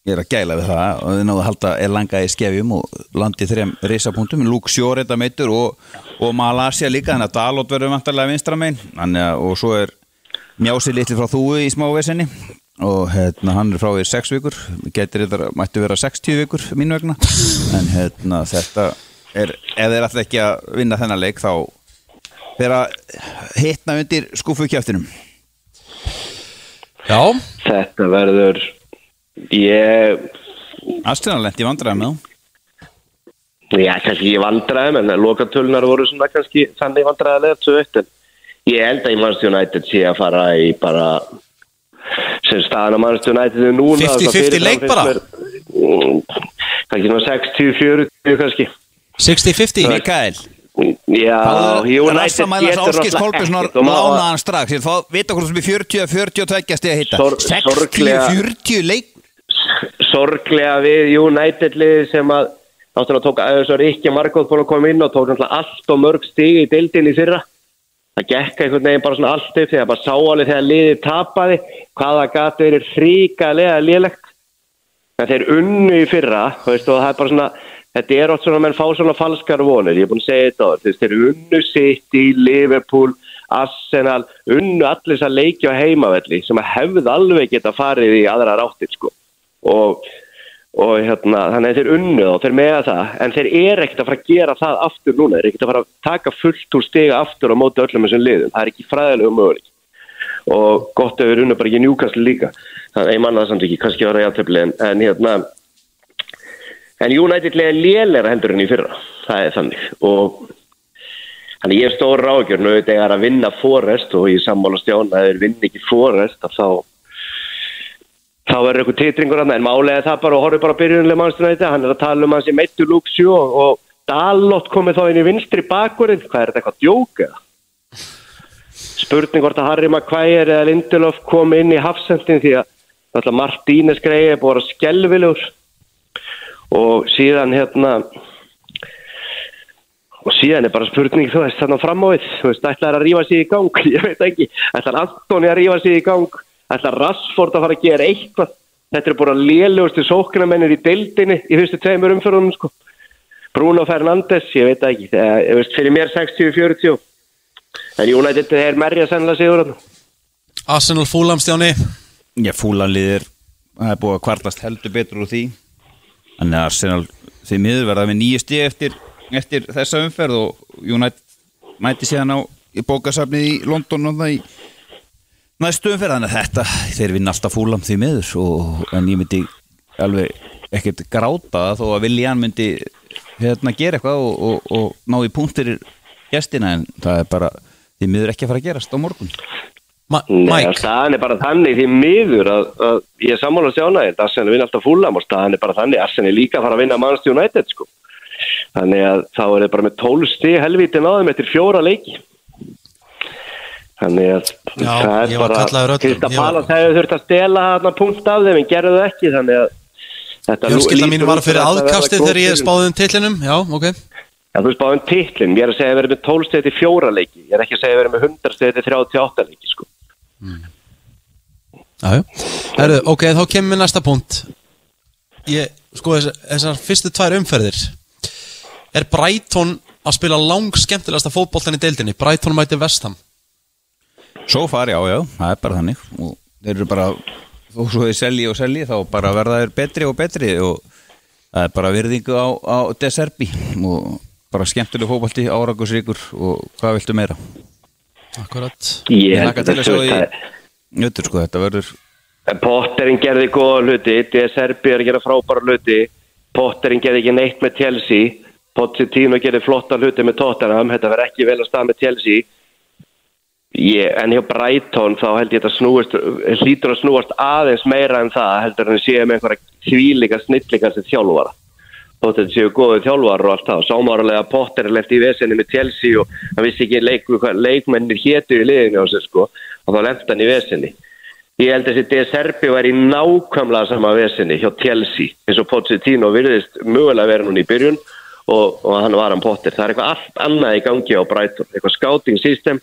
ég er að gæla við það og þið náðu að halda er langa í skefjum og landi þrejum reisapunktum Luke Shaw reynda meitur og, og Malaysia líka þannig að Dalot verður vantarlega vinstra megin. Þannig að og svo er Mjási litli frá þúi í smávesinni og hérna hann er frá í sex vikur. Getur þetta, mættu vera 60 vikur mín vegna. En hérna þetta er, ef þeir ætla ekki að vinna þennan leik þá þeirra hitna undir skúfukjæftinum Já, Þetta verður, ég, Aðstæðanlegt í vandræðum með þú já, kannski ég vandræðum en lokatölunar voru svona kannski þannig vandræðilega 2-1 en ég held að í mannstjónu United sé að fara í bara sem staðan á mannstjónu United er núna 50-50 leik bara? Mm, kannski svona 60-40 kannski 60-50 Mikael. Já, United getur Áskis og maður- lána hann strax? Ég fá vita hvort sem er 40-42 stið að hitta Sor- sorglega- 60-40 leik sorglega við United liði sem að náttúrulega tók að þessar ekki margóð búin að koma inn og tók náttúrulega allt og mörg stig í deildin í fyrra. Það gekk einhvern veginn bara svona allt upp þegar bara sá alveg þegar liðið tapaði hvaða gati verið hríkalega lélegt. En þeir unnu í fyrra veist, og það er bara svona þetta er oft svona, menn fá svona falskar vonir. Ég er búin að segja þetta á þess, þeir unnu City, Liverpool, Arsenal unnu allir þess að leikja á heimavelli sem að hefði alveg geta farið í aðra ráttir sko. Og, og hérna, þannig að þeir unnu og þeir meða það, en þeir er ekkert að fara að gera það aftur núna, þeir er ekkert að fara að taka fullt úr stiga aftur á móti öllum þessum liðum, það er ekki fræðilega möguleik og gott að við unnu bara ekki njúkastli líka. Þannig að ég manna það samt ekki, kannski var það játtöfli en, en hérna en United lega lélera heldur en í fyrra. Það er þannig. Og þannig ég er stór ráðgjörn og þetta er að vinna Forrest og ég sammála stjón að þeir vinna ekki Forrest þá þá verður eitthvað titringur en málega það bara og horfið bara byrjunlega mannstuna þetta hann er að tala um hans í meittu lúksjú og, og Dalot komið þá inn í vinstri bakurinn hvað er þetta eitthvað djók eða? spurning hvort að Harry Maguire eða Lindelof kom inn í hafsendin því að alltaf Martínez greiði er bara skelvilegur og síðan hérna og síðan er bara spurning þú veist þannig fram á við. Þú veist ætlaði að rífa sig í gang? Ég veit ekki, ætlaði Antoni að rífa sig í gang? Ætlaði Rassford að fara að gera eitthvað? Þetta er bara lélugustu sóknarmennir í deildinni í fyrstu tveimur umförunum sko. Bruno Fernandes, ég veit ekki. Það, ég veist fyrir mér 60-40 en United er merja sennilega sigur þarna. Arsenal Fulham stjáni? Já, fúlanliðir það er búið að kvartast heldur betur úr því Þannig að Arsenal því miður verða með nýju stíð eftir, eftir þessa umferð og United mæti síðan á bókasafnið í London og það í næstu umferð. Þannig að þetta, þeir vinna alltaf fúlam því miður og, en ég myndi alveg ekkert gráta þó að Viljan myndi hérna gera eitthvað og, og, og ná í punktir gestina en það er bara því miður ekki að fara að gerast á morgun Ma Nei, staðan er bara þannig því miður að, að ég er sammála stjána þetta Arsenal vinna alltaf fúlam og staðan er bara þannig. Arsenal er líka að fara að vinna Manchester United sko. þannig að þá er það bara með 12 stig helvítin á þeim eftir fjóra leiki. Þannig að Já, það er bara kallaður öllum. Krista Ég var- Palas hefur þurft að stela þarna punkt af þeim en gerðu það ekki þannig að fjölskylda mín var fyrir að aðkastið þegar ég spáði um titlinum. Já, ok. Já, þú spáði um titlin, ég er að segja að erum með 12 stegi til fjóra leiki, ég er ekki að segja að erum með 100 stegi til 38 leiki sko. Jájú, herru, ok, þá kemur við næsta punkt. Ég, sko, þessar, þessar fyrstu tvær umferðir. Er Brighton að spila lang skemmtilegasta fótboltan í deildinni? Brighton mæti Vestham Svo far, já, já, það er bara þannig. Og þeir eru bara, þó svo þeir selji og selji þá bara verða þeir betri og betri og það er bara virðingu á, á Deserbi og bara skemmtileg fótbolti, árangusríkur og hvað viltu meira? Akkurat Ég held að að í er Jötur, sko, þetta verður Potterinn gerði góða hluti, DSRB er að gera frábæra hluti, Potterinn gerði ekki neitt með Chelsea, Pochettino gerði flotta hluti með Tottenham, þetta verði ekki vel að stað með Chelsea. Ég, en hjá Brighton þá held ég þetta snúist, hlýtur að snúast aðeins meira en það heldur en að séu með einhverja þvílíka snillíka sem þjálfara. Þótt þetta séu góðu þjálfar og allt það. Sámárulega Potter er left í vesenni með Chelsea og hann vissi ekki leik, leikmennir hétu í liðinu á sig sko og þá lefði hann í vesenni. Ég held að þessi DSRB var í nákvæmlega sama vesenni hjá Chelsea eins og Pochettino virðist mögulega vera núna í byrjun og, og hann var hann Potter. Það er eitthvað allt annað í gangi á Brighton, eitthvað scouting system.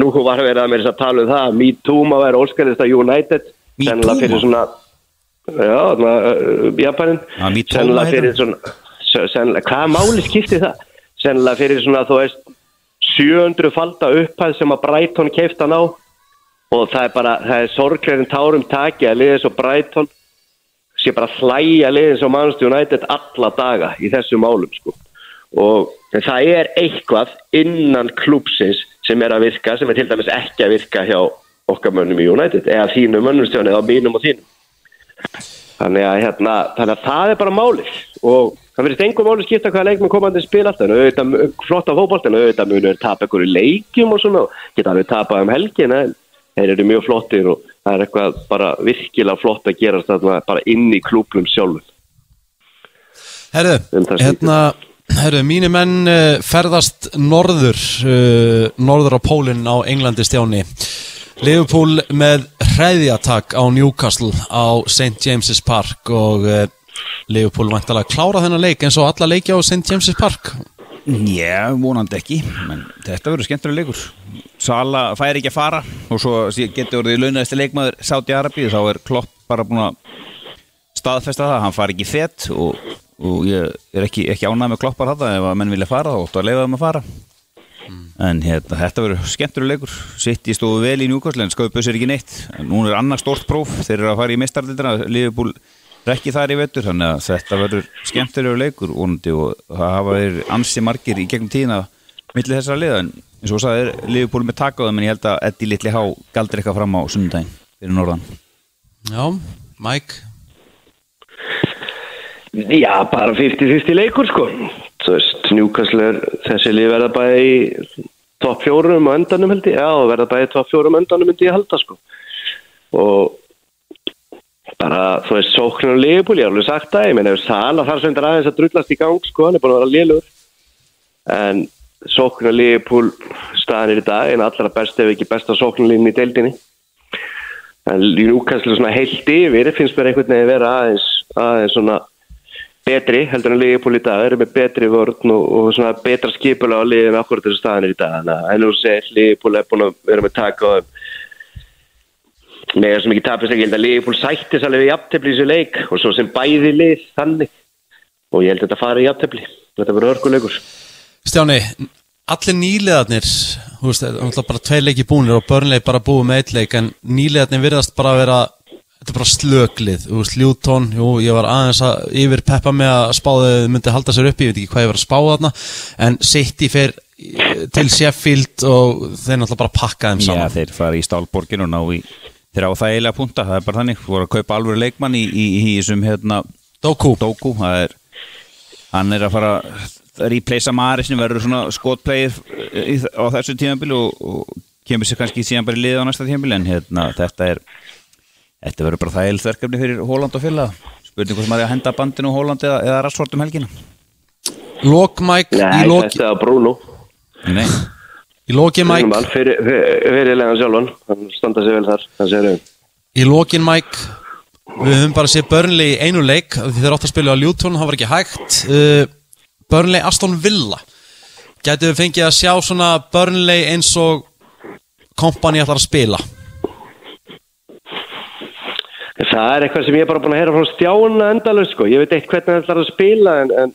Nú var verið að mér að tala um það, Me Too má vera óskalist að United, Me já, uh, Japanin, sennilega fyrir svona, sennilega, hvaða máli skipti það? Sennilega fyrir svona, þú veist, 700 falda upphæð sem að Brighton keifta hann á. Og það er bara, það er sorglegin tárum taki að liðið svo Brighton sé bara hlæja liðið svo Manchester United alla daga í þessu málum sko. og það er eitthvað innan klúpsins sem er að virka, sem er til dæmis ekki að virka hjá okkar mönnum í United eða þínum mönnumstjóni eða mínum og þínum þannig að, hérna, þannig að það er bara málið. Og það verður engum máli skipta hvaða leikmenn komandi spil alltaf en auðvitað flotta fótboltin auðvitað munur tapa ykkur í leikjum og svona geta alveg tapað um helgin en þeir eru mjög flottir og það er eitthvað bara virkilega flott að gera þarna bara inn í klúplum sjálfum. Herru, Um hérna Herru, mínir menn uh, ferðast norður uh, norður á pólinn á Englandi stjáni Liverpool með hræðjatak á Newcastle á St. James's Park og uh, Liverpool vantalega klára þennan leik eins og alla leiki á St. James's Park Já, vonandi ekki menn þetta verður skemmtilega leikur Sala fær ekki að fara og svo getur orðið launaðist leikmaður Sáti Arabi þá er Klopp bara búin að staðfesta það, hann fari ekki í fett og, og ég er ekki, ekki ánægð með kloppar þetta ef að menn vilja fara þá óttu að leiða þeim að fara en hérna, þetta verður skemmtur leikur. Sitt í stóðu vel í Newcastle en sköpu sér ekki neitt. Núna er annars stórt próf. Þeir eru að fara í mistardildina Liverpool rekki þar í vettur þannig að þetta verður skemmtur leikur vonandi, og það hafa þeir ansi margir í gegnum tíðina millir þessara liða. En eins og það er Liverpool með takaðum en ég held að Eddie Littli Há galdir eitthvað fram á sunnudaginn fyrir norðan. Já, Mike? Já, bara 50-50 leikur sko Þú veist, Newcastle er þessi lið verða bæði í topp fjórum og endanum held ég, já, verða bæði í topp fjórum og endanum held ég halda sko. Og bara, þú veist, sóknir og liðbúl, ég har alveg sagt það, ég meina, Sala þar sem þetta aðeins að drullast í gang sko, hann er búin að vera liðlur en sóknir og liðbúl staðanir í dag, en allra best ef ekki besta sóknarlífin í deildinni. En Newcastle svona heilt yfir finnst mér einhvern veginn vera aðeins, aðeins svona betri heldur en Liverpool í dag, eru með betri vörn og, og svona betra skipulega á liðinu akkurat þessu staðanir í dag, þannig að ennú segir Liverpool er búin að vera með taka og með þessum ekki tapist ekki, ég held að Liverpool sættis alveg í jafntefli í þessu leik og svo sem bæði lið þannig. Og ég held að þetta fari í jafntefli. Þetta verður hörkuleikur Stjáni, allir nýlegaðnir þú veist, það er bara tvei leiki búinir og börnleik bara búið með eitt leik en nýlegaðnir virðast bara vera þetta er bara slöglið, þú veist, Ljútón jú, ég var aðeins að yfir peppa með að spáðið myndi halda sér upp, ég veit ekki hvað ég var að spáða þarna, en City fer til Sheffield og þeir náttúrulega bara pakka þeim Já, saman. þeir fara í Stálborgin og ná í þeir á það eiginlega punta, það er bara þannig voru að kaupa alveg leikmann í, í, í þessum hérna, Doku, Doku, það er hann er að fara að replacea Marisni, verður svona skotplayið á þessu tímabili og, og kemur sér kannski síðan bara í liða á næsta tímabili en hérna, þetta er þetta verður bara þægild verkefni fyrir Hóland og fylga spurning hvort maður er að henda bandinu Hóland eða, eða Rassvort um helgina? Lokmæk í Nei, loki, þetta er Bruno. Nei, í loki Bruno Mike. mann, fyrir, fyrir, fyrirlegan sjálfan. Hann standa sig vel þar, það segir við í lokin Mike við höfum bara séð Burnley í einu leik því þeir átt að spila á Luton, það var ekki hægt. Uh, Burnley Aston Villa. Gætu við fengið að sjá svona Burnley eins og kompani ætlar að spila Það er eitthvað sem ég er bara búin að heyra frá stjána endalust sko. Ég veit eitt hvernig hann ætlar að spila en, en,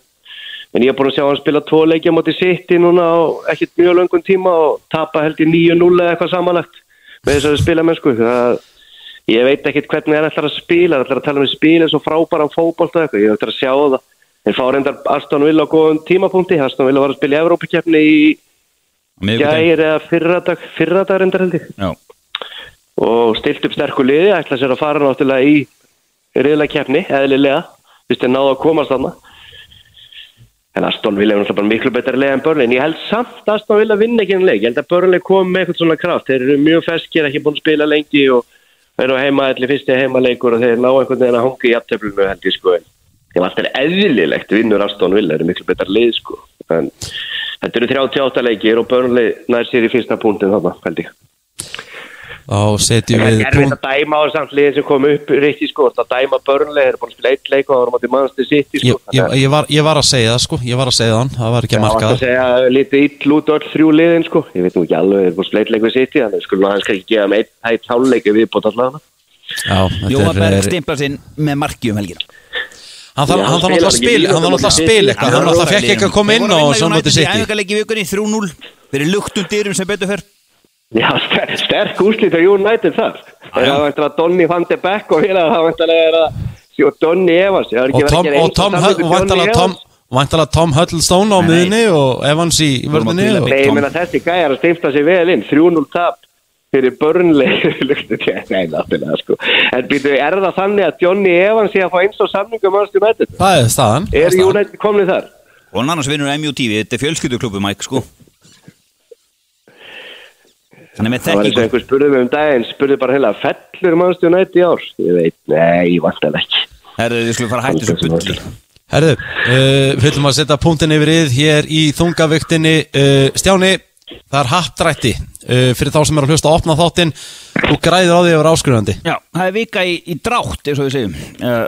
en ég er búin að sjá hann spila tvo leikja moti City núna á ekkert mjög löngun tíma og tapa held í 9-0 eða eitthvað samanlagt með þess að spila með sko. Það, ég veit ekkert hvernig hann ætlar að spila, hann ætlar að tala um spila svo frábæra fókbalt og eitthvað. Ég ætlar að sjá það. En fá reyndar Aston Villa á góðum tímapunkti. Aston Villa var að spila í Evrópakefni í gæri eða fyrradag, fyrradag reyndar held ég og stilt upp sterku liði, ætla sér að fara náttúrulega í reyðlega keppni, eðlilega, fyrst er náðu að komast þarna. En Aston Villa er náttúrulega bara miklu betra leið en Burnley, en ég held samt að Aston Villa vinna ekki en leik, ég held að Burnley kom með eitthvað svona kraft, þeir eru mjög feskir, ekki búin að spila lengi og eru heima allir fyrsti heimaleikur og þeir ná einhvern veginn að honga í aftöflunu held ég sko, ég var alltaf eðlilegt vinnur Aston Villa, eru miklu betra leið sko, en þetta eru 38 leikir og Burnley nær sér í fyrsta punktin þarna, held ég. Þá setjum Það við er erfitt að dæma á samt liðin sem kom upp í sko, það dæma börnlega, þeir eru búin að spila eitt leik og það voru mátti mannstu sitt í ég, sko. ég, ég, var, ég var að segja það sko ég var að segja það, það var ekki að marka Það var að það. segja lítið ill út öll þrjú liðin sko, ég veit nú ekki alveg, þeir eru búin að spila eitt leik við sitt þannig, skulum aðeins kannski gefa með eitt hætt háluleiki viðbót allavega. Já, þetta Jóa er- Berg stimpla sinn með marki um helgina. Hann þarf hann þarf hann náttúrulega að spila ekki hann þarf náttúrulega að spila eitthvað hann náttúrulega fekk ekki að koma inn á svo móti Í sitt í vikunni 3-0 fyrir luktum dyrum sem betur fyrr Já, ster, sterk úslít á United þar. Það var eftir að Donny van de Beek og félag, það var eftir að vera sjó Donny Evans. Og Tom, að gera og Tom, væntanlega Tom, væntanlega Tom Huddlestone á miðunni og Evans í vörðinni Nei, ég Tom. meina þessi gæjar að steimta sig vel inn 3-0 tap fyrir börnleg Nei, náttúrulega sko En býtu, er það þannig að Johnny Evans sé að fá eins og mannstu með þetta? það er staðan Er er. United komnið þar? og hann annars vinnur MUT þetta er fjölskylduklubbu Mike sko hann er með Það var og þekkingu spurði mig um daginn Spurði bara heila, fellur mannstu United í ár? Ég veit, nei, ég vant ekki. Herðu, við skulum fara að hætta þessu bulli Herðu, uh, við ætlum að setja punktin yfir yð hér í þungaviktinni uh, Stjáni, það er hattrætti uh, fyrir þá sem er að hlusta að opna þáttinn. Þú græður á því að vera áskrifandi. Já, það er vika í, í drátt eins og við segjum. Uh,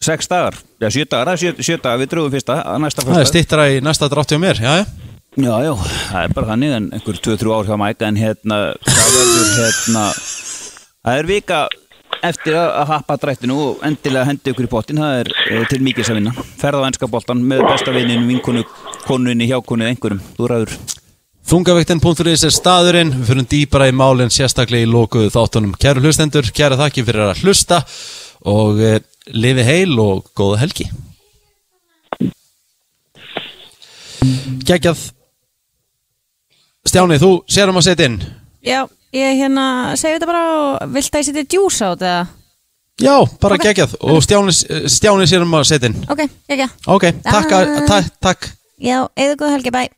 sex dagar, já sjö dagar, sjö, sjö dagar við drögum fyrsta, að næsta það er fyrsta stittra í næsta drátti á mér já, já. Já, já, það er bara þannig en einhver 2-3 ár hjá Mike en hérna það verður hérna það er vika eftir að, happa drættinu og endilega hendi ykkur í pottin það er e, til mikið að vinna ferða á ennska boltan með besta vinninu, vinkonu konunni, hjákonu einhverjum, þú ræður Þungavektin.is er staðurinn, við fyrir dýpara í málinn sérstaklega í lokuðu þáttunum. Kæru hlustendur, kæra þakki fyrir að hlusta og e, lifi heil og góða helgi. Gægjað. Stjáni, þú sérum að setja inn. Já, ég hérna segi þetta bara og vilt að ég setja djús á þetta? Já, bara Ok. geggjað og Stjáni, Stjáni sérum að setja inn. Ok, ekki. Ok, takk, Ah. takk, takk. Já, eða góða helgi, bæ.